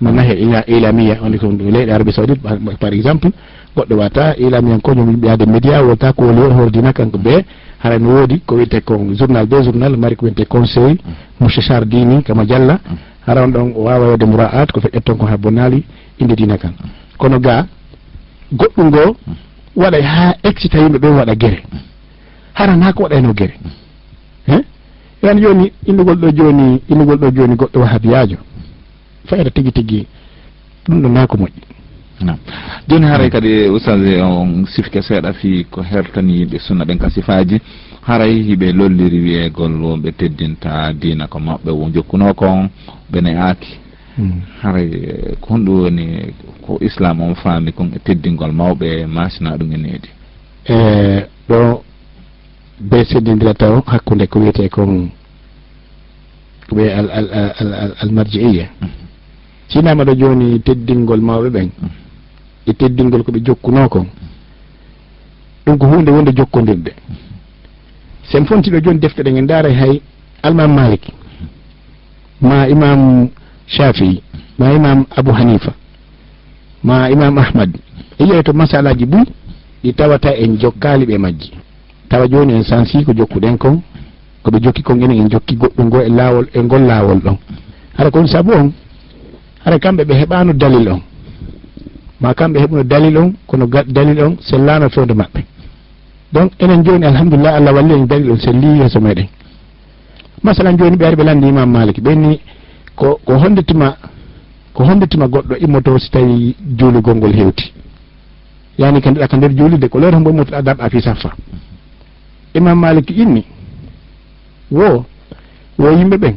Mana he ilamiya wonde ko leyɗe arabi saoudite par exemple. Goɗɗo wata ilamiyankoño yimɓeyade média wonta ko woli on hordina kanko ɓe. Hara no woodi ko wiyete kon journal be journal mari ko wiyete conseil. Mhm. Mouchachar dini kama dialla hara on ɗon wawa wede moura'at ko feƴƴat ton ko ha bonnali inde dina kan. Kono ga goɗɗum ngoo waɗa ha excita yimɓe ɓe waɗa guere haran ha ko waɗayno guere he yani joni innugol ɗo joni innugol ɗo joni goɗɗo wahabiyajo fayata tigui tigui ɗum ɗo na ko moƴƴi. Nam joni haaray kadi oustage on sifke seeɗa fi ko hertani yimɓe sunna ɓen ka sifaji haray hiɓe lolliri wiyegol ɓe teddinta dina ko maɓɓe wo jokkuno kon ɓene aaki. Mm. Haray eh, ko honɗum woni ko islam on faami kon e teddingol mawɓe e masina ɗum e needi? E ɗo be seddidira taw hakkunde ko wiyete kon ko ɓe almarjiiya mm. sinama ɗo joni teddingol mawɓe ɓen. Mm. E teddingol koɓe jokkuno kon. Ɗum ko hunde wonde jokkodirde sen fontiɗo joni defte ɗen en daaray e hay almam malik ma imam shafii ma imam abou hanifa ma imam ahmad. E yeeto masalaji ɓuy ɗi tawata en jokkali ɓe majji. Tawa joni en sansi ko jokkuɗen kon koɓe jokki kon enen en jokki goɗɗum ngo e lawol e ngol lawol ɗon. Hara kon saabu on hara kamɓe ɓe heɓano dalil on. Ma kamɓe heɓuno dalil on kono dalil on sellano fewde maɓɓe. donc enen joni alhamdulillah allah walli en dari ɗo selli yeeso meɗen. Masalan joni ɓe ari ɓe landi imam malik. Ɓenni ko ko hondetima ko hondetima goɗɗo immoto si tawi juulugol ngol hewti. Yani ka ndeɗa ka nder juulide ko lowre hombo immotoɗa darɗa fi saffa. Imam malik inni wo wo yimɓe ɓen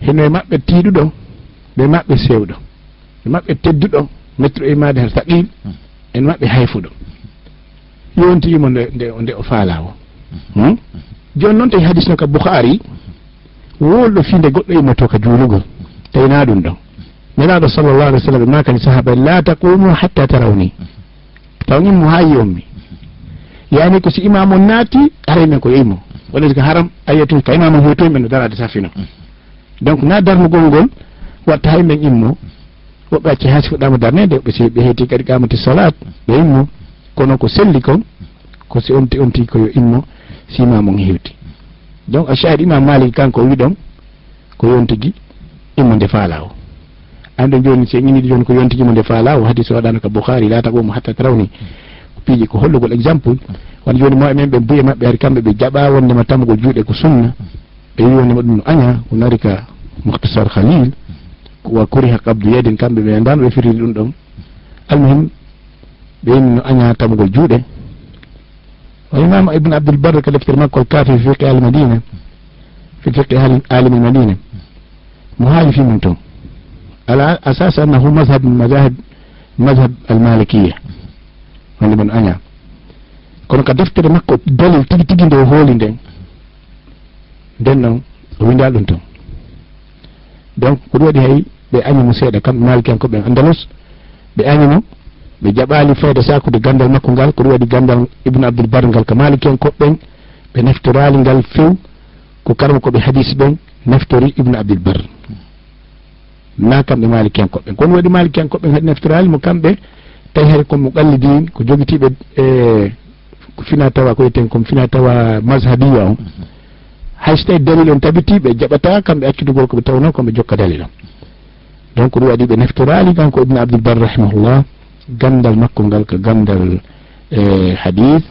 heno e maɓɓe tiiɗuɗo ɓe maɓɓe sewɗo. E maɓɓe tedduɗo mettre imade har saqil hmm. en maɓɓe hayfuɗo. yontirimo nde nde nde o faala o hmm? joni noon tawi hadis no ka bouhari wolɗo finde goɗɗo e immoto ka juulugol. Tawina ɗum ɗon. Nelaɗo sallllahu alih w sallam ma kadi sahaba la taqumu hatta tarawni taw mo ha yommi yani ko si imam o naati araymen ko yeymo waɗati ko haram ayiyatun ka imam o hotoymen no darade safino donc na darnugol ngol watta haymen immo woɓɓe acci ha si fuɗɗama darnede ɓe si ɓe heeti kadi qamati salat ɓe immo kono ko selli kon ko si onti onti koyo immo sima on hewti donc a shahid imam malik kanko wi ɗon ko yontigui immo nde faala o anɗo joni si en iniɗi joni ko yontigui mo nde faala o hadis waɗano ka bouhari laata ɓomo hatta tarawni. Ko piiji ko hollugol exemple wona joni mawɓe men ɓe buye mabɓe ari kamɓe ɓe jaɓa wondema tamugol juuɗe ko sunna ɓe wi wondema ɗum no aña ko nari ka mouhtasar khalil wa kuriha kabdu yedin kamɓe ɓe ndano ɓe firiri ɗum ɗon. Almuhim ɓe yimi no aña tamugol juuɗe. O imam ibne abdoulbarre ka deftere makko kaafi fiqe almadina fi fiqe alim madina mo haali fi mum toon ala asas annahu mazhab mazahib mazhab almalikiya wonde men aña kono ka deftere makko dalil tigi tigi nde o hooli nden nden noon o windal ɗum toon donc ko ɗum waɗi hay ɓe añimo seeɗa kamɓe malikiyankoɓe andalus ɓe añimo ɓe jaɓali fayda sakude gandal makko ngal ko ɗum waɗi gandal ibnu abdoulbar ngal ko maliki en koɓɓen ɓe neftorali ngal few ko karma koɓe hadis ɓen neftori ibnu abdoulbar na kamɓe maliki en koɓɓen kono waɗi maliki en koɓɓen kadi naftorali mo kamɓe tawi hay komo ɓallidin ko joguitiɓe e ko fina tawa ko wiyeten komo fina tawa mashabiya on hay so tawi dalil on tabitiɓe jaɓata kamɓe accudugol koɓe tawno koɓe jokka dalil on donc ɗum waɗi ɓe neftorali kanko ko ibnu abdoulbar rahimahullah. gandal makko ngal ko gandal e hadis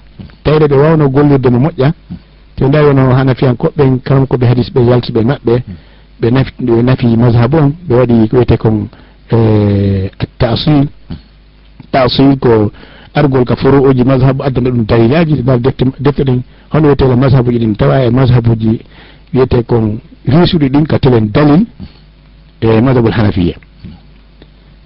tawde ɓe wawno gollirde mo moƴƴa. Te nda wono hanafiyankoɓɓen kam koɓe hadis ɓe yaltiɓe maɓɓe. Ɓe naf ɓe nafi masahabu on. Ɓe waɗi ko wiyete kon e tasil tasil ko argol ka foro uji mazhabu addana ɗum dalilaji nal defte defte ɗen. Hono wiyetele mazhabuji ɗin tawa e mazhabuji wiyete kon risuɗi ɗin ka telen dalil e mazhabul hanafiya.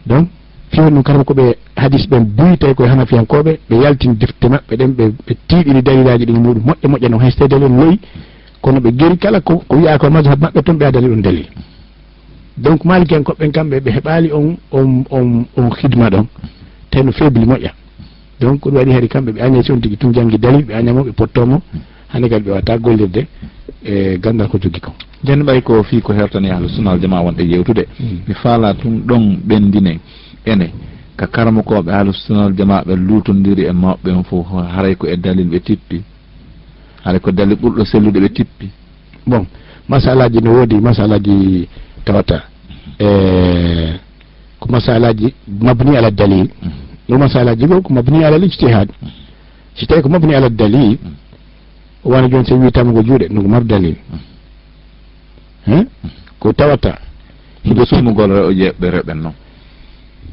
Donc fewi ɗum kala koɓe hadis ɓen duyi tawi koye hanafiyankoɓe ɓe yaltini defte mabɓe ɗen ɓe ɓe tiiɗini dalilaji ɗi muɗum moƴƴe moƴƴe no hayso tawi dalil loyi kono ɓe geri kala ko ko wiya ko madhab maɓɓe toon ɓe adani ɗon dalil. Donc maliki en koɓɓen kamɓe ɓe heɓali on on on on hidma ɗon tawi no faible moƴƴa. Donc ɗum waɗi haade kamɓe ɓe aña si on tigui tun janggui dalil ɓe añamo ɓe pottomo hande kadi ɓe wata gollirde e gandal ko jogui ko. Joni ɓay ko fi ko hertani ahlu sunnal jama wonɗe yewtude mm. mi faala tun ɗon ɓendine ene ka karmakoɓe haalusunal jama ɓe lutodiri e mawɓe on fof haray ko e dalil ɓe tippi. Haray ko dalil ɓurɗo sellude ɓe tippi. Bon masalaji no woodi masalaji tawata. E ko masalaji mabni ala dalil. Ɗo masalaji go ko mabni ala lijtihad si tawi ko mabni ala dalil wona joni so witama ko juuɗe no ko mar dalil. Ko tawata. Hiɗo summugol o jeɓɓe reɓen noon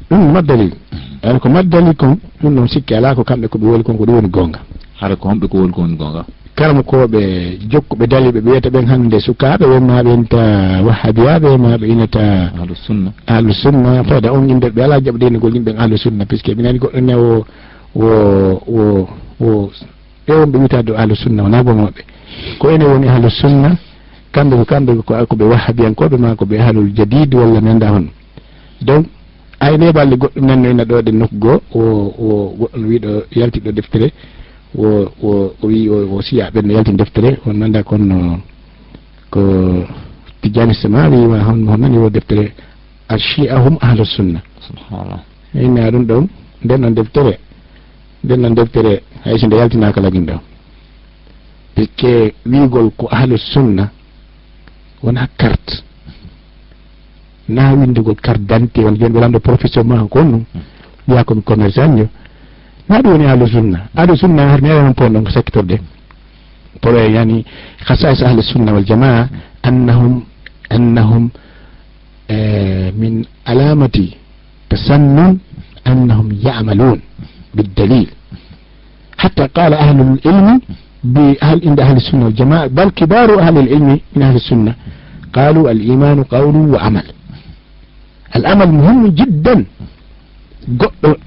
ɗum mad dalil eyyi ko mad dalil kon ɗum noon sikki ala ko kamɓe koɓe woli kon ko ɗum woni gonga hara ko homɓe ko woli ko woni gonga karama koɓe jokkuɓe daliɓe ɓe wiyata ɓen hannde sukaɓe wonma ɓenta wahabiyaɓe ma ɓe inata ahlusunna ahlusunna fayda on inde ɓe ala jaɓɗenigol yimɓe ahlusunna puisque minani goɗɗo ne o wo wo wo ɓe wonɓe witade ahlusunna wona gomoɓe ko ene woni ahlusunna kamɓe ko kamɓe koɓe wahabiyankoɓe ma koɓe ahlul jadid walla nanda hon donc ayne balɗe goɗɗum nannoyna ɗo ɗe nokku goo o o goɗɗon wiɗo yaltiɗo deftere o o o wi o siya ɓenno yalti deftere on nanda konno ko tijani sema wima honnani wo deftere achiahum ahlussunna inna ɗum ɗon nden noon deftere nden noon deftere hayso nde yaltinaka lagin ɗo. Pikke wigol ko ahlu sunna wona carte. na windigol carte dentité won joni ɓe lamdo profession ma ko on ɗum wiya komi commerçant jo ma ɗum woni ahlu sunna ahlu sunna har mi awaman pon ɗon ko sakkitorde pour yani khasais ahli sunna wal jamaa annahum annahum min alamati tasannun annahum yamalun بالدليل حتى قال أهل العلم بأهل عند أهل السنة والجماعة بل كبار أهل العلم من أهل السنة قالوا الإيمان قول وعمل الأمل مهم جدا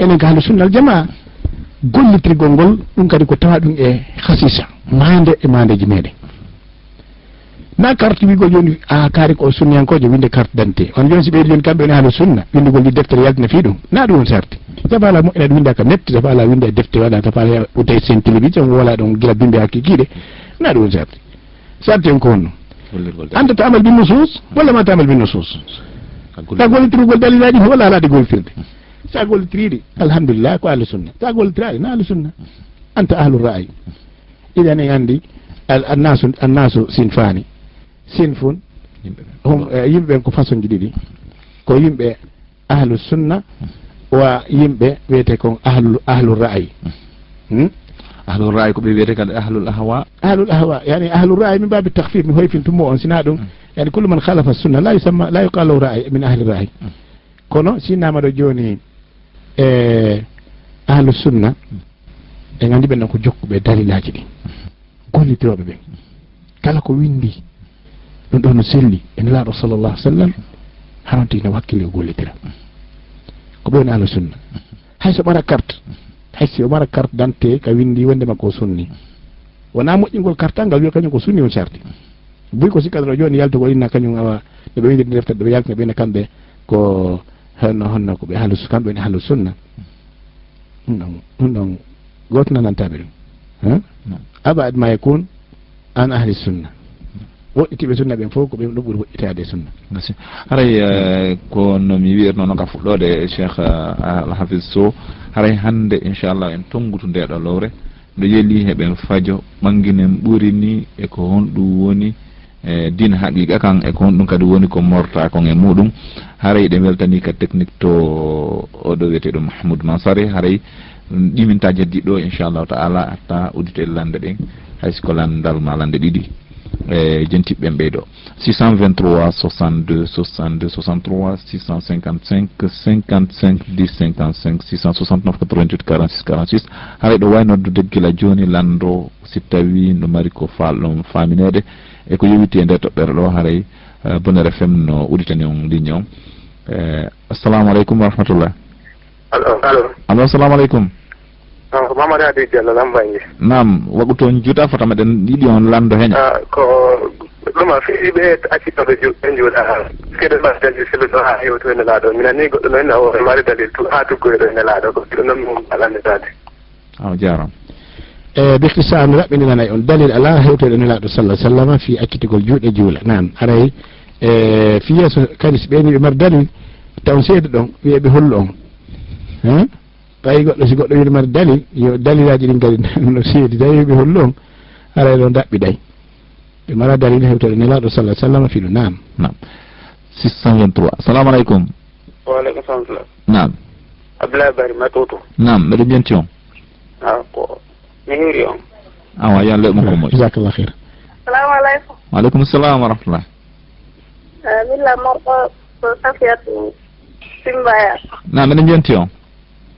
enen أهل السنة والجماعة gollitirgol ngol ɗum kadi ko tawa ɗum e hasisa mande e mandeji meɗen na carte wigo joni a kaari ko sunniyankojo winde carte dentité on joni si ɓeydi joni kamɓe woni haala sunna windigol ɗi deftere yaltina fi ɗum na ɗum won sarti tafala moƴƴina ɗo winda ka net tafala winde e defte waɗa tafala utaye sen télévision wala ɗon gila bimbe hakkikiɗe na ɗum won sarti sarti en ko honno anta ta amal bin nusus walla ma ta amal bin sagol tirugol dalilaji fof ala gollitirde? Sa sagol alhamdulillah ko ahlu sunna. Sa tiraɗi na ahlu sunna. Anta ahlu ra'i iɗen en andi annasu annasu sinfani sinfun eh, yimɓe ko façon ji ɗiɗi. Ko yimɓe ahlu sunna wa yimɓe wiyete kon ahlu ahlu ra'i hmm? ahlul rayi ko ɓe wiyete kadi ahlul ahwa. Ahlul ahwa yani ahlul rayi min babi tahfif mi hoyfintummo on. Sina ɗum mm. yani kullu man halafa sunna la yusamma la yuqalu rayi min ahli rayi mm. kono sinnama ɗo joni e ahlu sunna mm. e gandi ɓen ɗon ko jokkuɓe dalilaji ɗi. Gollitiroɓe ɓen kala ko windi ɗum ɗo no selli e nelaɗo sallllahu sallam hanon tigi no hakkille o gollitira. Ko ɓe woni ahlu sunna. Hayso ɓara carte haysi o mara carte dante ka windi wonde makko o sunni. Wona moƴƴingol cartal ngal wiya kañum ko sunni on sarti buy ko sikkatata joni yaltugol inna kañum awa ɗoɓe windiri deftere ɗoɓe yaltina ɓene kamɓe ko honno honno koɓe haalu kamɓe woni haalu sunna. Ɗum ɗon ɗum ɗon goto nanantaɓe ɗum eh? abad ma yakun an ahli sunna. woɗɗitiɓe sunna ɓen fof ko ɓen ɗo ɓuuri woɗɗitade sunna. Merci. Haray eh, ko no mi wiyatno noon ka fuɗɗode cheikh eh, alhafis sow haray hannde inchallah en tonngutu ndeɗo lowre nde yeeli heɓen fajo ɓanginen ɓurini eko honɗum woni e dina haqiqa kan eko honɗum kadi woni ko morta kon e muɗum. Haray ɗe weltani ka technique to oɗo wiyeteɗo mahamoudou mansary haray ɗiminta jeddiɗo inchallahu taala hatta uddite lande ɗen haysiko landal ma lande ɗiɗi. e jentiɓɓen ɓeyɗo 623 62 62 63 655 55 10 55 669 88 46 46 haray ɗo wawi noddude gila joni lando si tawi no mari ko falɗon faminede eko yewiti e nder toɓɓere ɗo haray e, bonere fm no uɗitani on ligne on. E, assalamu aleykum wa rahmatullah allo allo. Allo assalamu aleykum. Ah, an ko mamadou adi diallo lambaye. Nam waɗu toon juuta fota meɗen yiɗi on lando heña. Ah, ko ɗuma fiiɓe accitoɓe ɓe juuɗa keɗe ma dalil selo ɗo ha hewto e nelaɗo mina ni goɗɗo noon o mari dalil tu ha tuggoyɗo e nelaɗo ko ɗum noon mum alanditade aw jaram e bihtisar mi raɓɓininanay on. Dalil ala hewtoɗo e nelaɗo sallah sallam fi accitigol juuɗe juula. Nan aray e fi yeeso kadi so ɓeyni ɓe mari dalil taw seedi ɗon wiyeɓe hollu on. tawi goɗɗo si goɗɗo wiɗi mari dalil yo dalilaji ɗin kadi no seedi tawi wiɓe hollu on aray e ɗon ɗaɓɓiɗay ɓe mara dalil hewtere nelaɗo sallah sallam fiɗu nam nam 623 assalamu aleykum. Waaleykum salam nam abdoulaye bari matoto. Nam mbeɗo mbiyenti on a ah, ko mi hiiri on. Awa yo allah yoɓma ko moƴ jasakallah hir salamu aleykum. Waaleykum salam wa rahmatullah. Eh, milla morɗo safiyatu simbaya nam mbeɗo mbiyenti on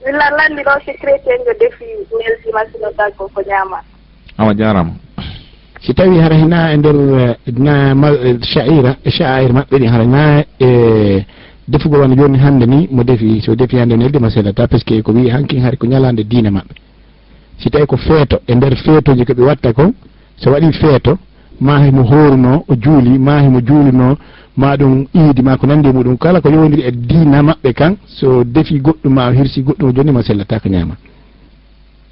illa lanndi ɗo si chrétien jo defi nelsima sino daggo ko ñaama. Awa jarama si tawi hara hina e nder eh, na eh, shaira e shair maɓɓe ɗi hara na e defugol wano joni hannde ni mo defi so defi hannde nelde ma sellata par ce que ko wi hankin hari ko ñalande diine maɓɓe. Si tawi ko feeto e nder feetoji koɓe watta ko so waɗi feeto mahi mo horuno o juuli mahi mo juulino ma ɗum iidi ma ko nandi muɗum kala ko yowdiri e diina maɓɓe kan so defi goɗɗum ma hirsi goɗɗum joni ma sellata ko ñaama.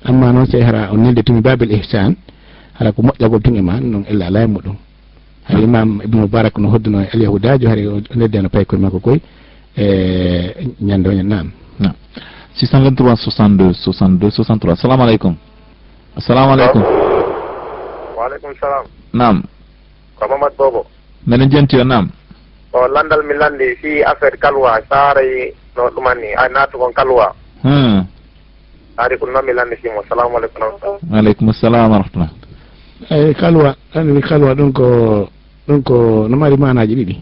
Amma noon sey hara o nelde tumi babel ihsan hara ko moƴƴagol tun e ma noon ella ala e muɗum. Hay imam ibnu moubarak no hodduno e alyahudajo hari neddeno payi koye makko koye e ñande oñen nam 623 62 62 63 assalamu aleykum. Assalamu aleykum. Waaleykum salam nam ko mamad bobo mbeɗen jenti o nam o landal mi landi fi affaire kalwa saaray no ɗumanni a naatu kon kalwa hmm. taari ko noon mi landi fimo salamu aleykum rahmatullah. Aleykum salam wa rahmatullah. Eyi kalwa anndi kalwa ɗum ko ɗum ko no mari manaji ɗiɗi.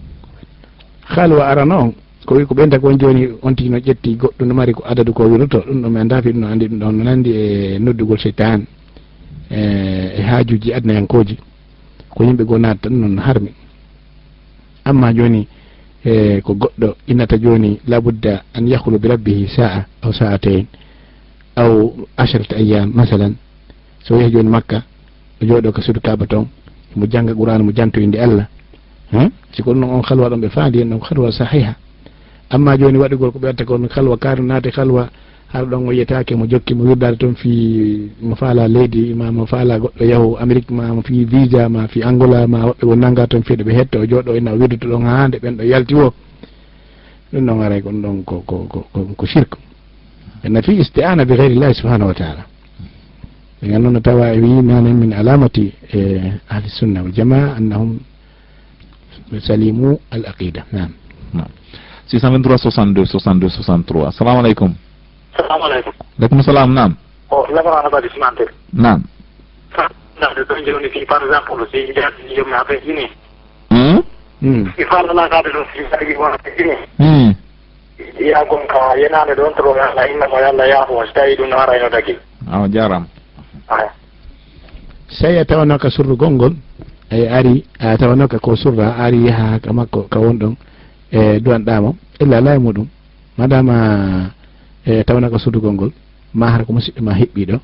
Kalwa arana on ko wi ko ɓenta kon joni on tigi no ƴetti goɗɗo no mari ko adadu ko wirto ɗum ɗo mi andafi ɗum no andi ɗum ɗon no nandi e noddugol seytan e, e haajuji adnayankoji ko yimɓe goo naata ɗum noon harmi. amma joni e ko goɗɗo innata joni labudda an yahulu bi rabbihi sa'a aw sa'atain aw asharata ayam masalan. So yehi joni makka o jooɗo ko sudu kaba ton mo jangga qur'an mo jantoyinde allah siko ɗum noon on halwa ɗon ɓe faandi hen ɗon halwa sahiha. Amma joni waɗigol ko ɓe watta ko halwa kaari naate halwa har ɗon o yiyatake mo jokki mo wirdade toon fi mo faala leydi ma mo faala goɗɗo yahu amérique ma mo fi visa ma fi angola ma woɓɓe won nanga toon fiyeɗo ɓe hetto o jooɗo ina wirdoto ɗon ha nde ɓen ɗo yalti o ɗum ɗon aray kon ɗon ko ko ko shirque ena fi istiana bi gayrillahi subhanahu wa taala. Ɓe gan noon no tawa e wi manen min alamati e ahli sunna wal jamaa annahum salimu al aqida nam 623 62 62 63 assalamu aleykum salamu aleykum aleykum salam nam o labarano badi simante nam nade ɗon joni si par exemple si jaati jomi hmm? hmm. hmm. ha ɓe jini i fallalakade ɗo si jagi wona ɓe jini ya gon ka yenade ɗon toromi allah innamo yo allah yaafo so tawi ɗum no arayno dagi awa jarama aya sey a tawanoka ka surru e ari a tawanoka ko surra ari yaha ka makko ka won ɗon e duwanɗamo illa laye muɗum. Madama e tawana ko sudugol ngol ma hara ko musidɗo ma heɓɓiɗo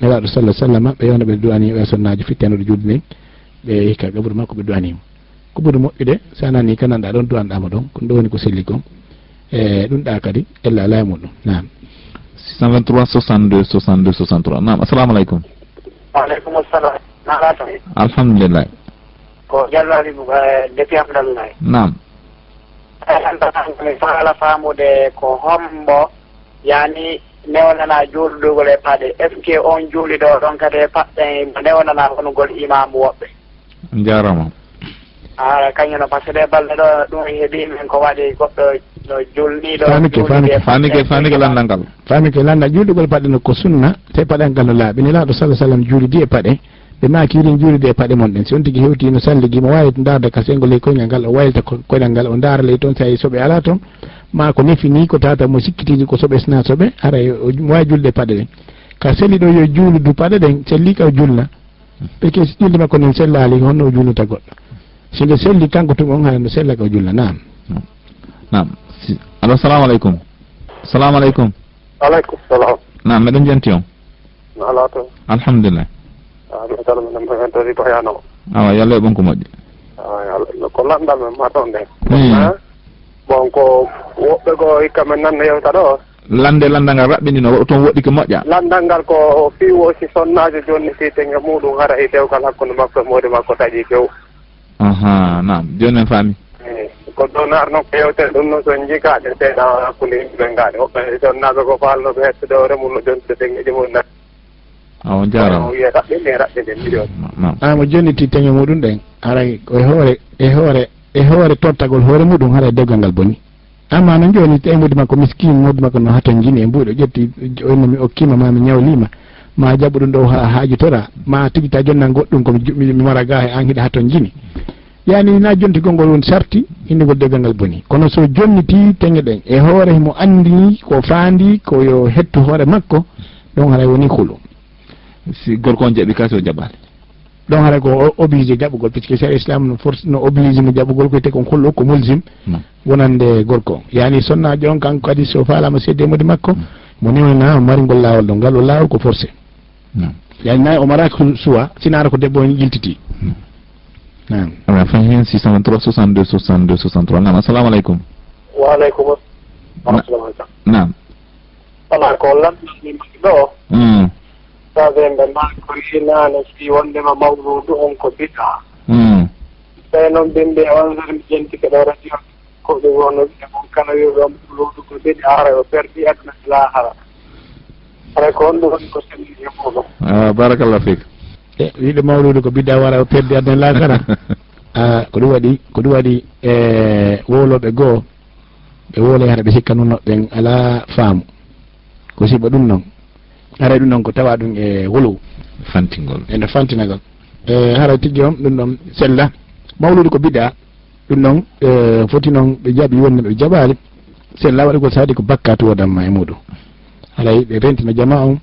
nelaɗo sallah sallama ɓe yewna ɓe duwani e sonnaji fittenoɗo juuɗe nden ɓe hikka gaɓuru makko ɓe duwanimo ko ɓuri moƴƴude so anani kananɗa ɗon duwanɗama ɗon kono ɗo woni ko selli kon e ɗum ɗa kadi ella ala e muɗum nam 623 62 62 63 nam assalamu aleykum. Waaleykum assalam nagato alhamdulillah. Ko jallali e, depuis hamdallah nam e, alhamdulillah ala faamude ko hombo yani newnana juuludugol e paɗe. Est ce que on juuliɗo ɗon kadi e paɗɗen newnana honugol imamu woɓɓe? Jarama a kañuno par ce que ɗe balɗe ɗo ɗum e heeɓimen ko waɗi goɗɗo no julniɗo fanike fanike fanike fanike landal ngal. Fanike landal juulugol paɗe no ko sunna te paɗal ngal no laaɓini laaɗo sallah sallam juulidi e paɗe. ɓe makirin juuride e paɗe mon ɗen. Si on tigui hewti no salliguima wawi darde kasengo ley koyngal ngal o waylita koyngal ngal o daara ley toon sayi soɓe ala toon ma ko nefini ko tata mo sikkitiji ko soɓe sina soɓe ara e mo wawi julde paɗe ɗen. Ka selli ɗo yo juuludu paɗe ɗen selli ka o julna ɓe kesi julde makko nen sellali honno o julnuta goɗɗo. Si nde selli kanko tumi on hayano sella ka o julna nam nam alo salamu aleykum. Salamu aleykum. Aleykum salam nam meɗen jenti on. Ala toon. Alhamdulillah. awa min salminama ko hen tori toyanoo awa yo allah e ɓon ko moƴƴi. Awa allah ko lanndal men ma toon nden bon ko woɓɓe ko hikka men nanno yewta ɗo lande landal ngal raɓɓindino waɗo toon woɗɗi ko moƴƴa? Landal ngal ko fii wosi sonnajo joni fii tenge muɗum hara e dewgal hakkude makko e moodi makko taƴi few aha nam joni en faami. Ko ɗon arno ko yewtere ɗum noon son jikaɗe seeɗa hakkude yimɓeɓe ngaɗe woɓɓe sonnaɓe ko falnoɓe hettude o remulno jontude tengeji mum a on jarama wiye raɓɓe ɓe raɓɓe million. A ah, mo jonniti teño muɗum ɗen haray e hoore e hoore e hoore tottagol hoore muɗum haray dewgal ngal boni. Amma no joni te mudi makko miskine mudi makko no haton jini e mbuɗo ƴetti onno mi okkima ma mi ñawlima ma jaɓu ɗum ɗo ha haajitora ma tigita jonnan goɗɗum komi mara ga e an hiɗa haton jini yani na jontigol ngol woni sarti inndigol dewgal ngal boni. Kono so jonniti teŋe ɗen e hoore mo andi ko faandi ko yo hettu hoore makko ɗon haray woni hulu. si gorko on jaɓi kase o jaɓani ɗon haray ko obligé jaɓugol puisque charia islam no force no obligé mo jaɓugol koyte kon hollo ko mulsim wonande gorko yani sonnajo on kanko kadi so falama sedde modi makko mo niwnana o marigol lawol ɗo ngal o lawol ko forcé. Yani nayi o maraki suwa sinara ko debbo on ƴiltiti nam ala fayi hen 623 62 62 63 nam assalamu aleykum waaleykum nam ala ko lamɗo hmm. ɗo ustage ɓe mbawi ko hinane si wondema mawludu on ko biɗa hmm. ɓe noon ɓinɓe wonsere mi jentike ɗo radio ko ɓe wono ɓe mon kala wiɗo mawludu ko biɗa ara o perdi aduna e lahara. Ara ko honɗum woni ko sanni e muɗum. Ah, Barakallah fik. E wiɗo mawludu ko bidda wara o perdi aduna e lahara. Ah, ko ɗum waɗi ko ɗum waɗi e wowloɓe goho ɓe woolo hara ɓe hikka noon noɓɓen ala faamu. Ko siɓa ɗum noon haray ɗum noon ko tawa ɗum e wolow fantigol ene fantinagol. E haray tigui on ɗum ɗon sella. Mawlude ko bida ɗum ɗon e foti noon ɓe jaaɓi wonde ɓe jaɓali sella waɗi ko saadi ko bakkatu wodanma e muɗum. Haray ɓe rentina jama on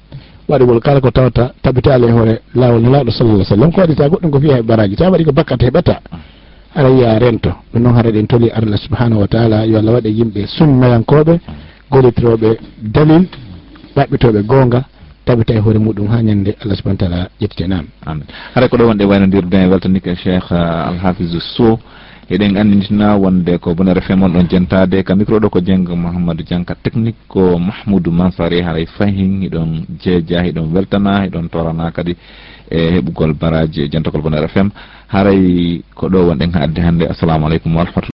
waɗigol kala ko tawata tabitali e hoore lawol nelaɗo sallallah sallam ko waɗita goɗɗum ko fiya e baraji sa waɗi ko bakkata heɓata aɗa yiya rento. Ɗum noon haɗa ɗen toli allah subahanahu wa taala. Yo allah waɗe yimɓe sunnayankoɓe golitiroɓe dalil ɗaɓɓitoɓe gonga tabita e hoore muɗum ha ñande allah subahana taala ƴettitenan amin. Haɗa ko ɗo wonde waynodirde e weltanike cheikh uh, alhafise sow eɗen annitina wonde ko bonere femon ɗon jentade. Ka micro ɗo ko jenggo mouhamadou dianka technique ko mahmoudou mansari haray fahin hiɗon jeeja hiɗon weltana hiɗon torana kadi e heɓugol baraji e jentagol bonere fm haray ko ɗo wonɗen ha adde hannde. Assalamu aleykum warahmatu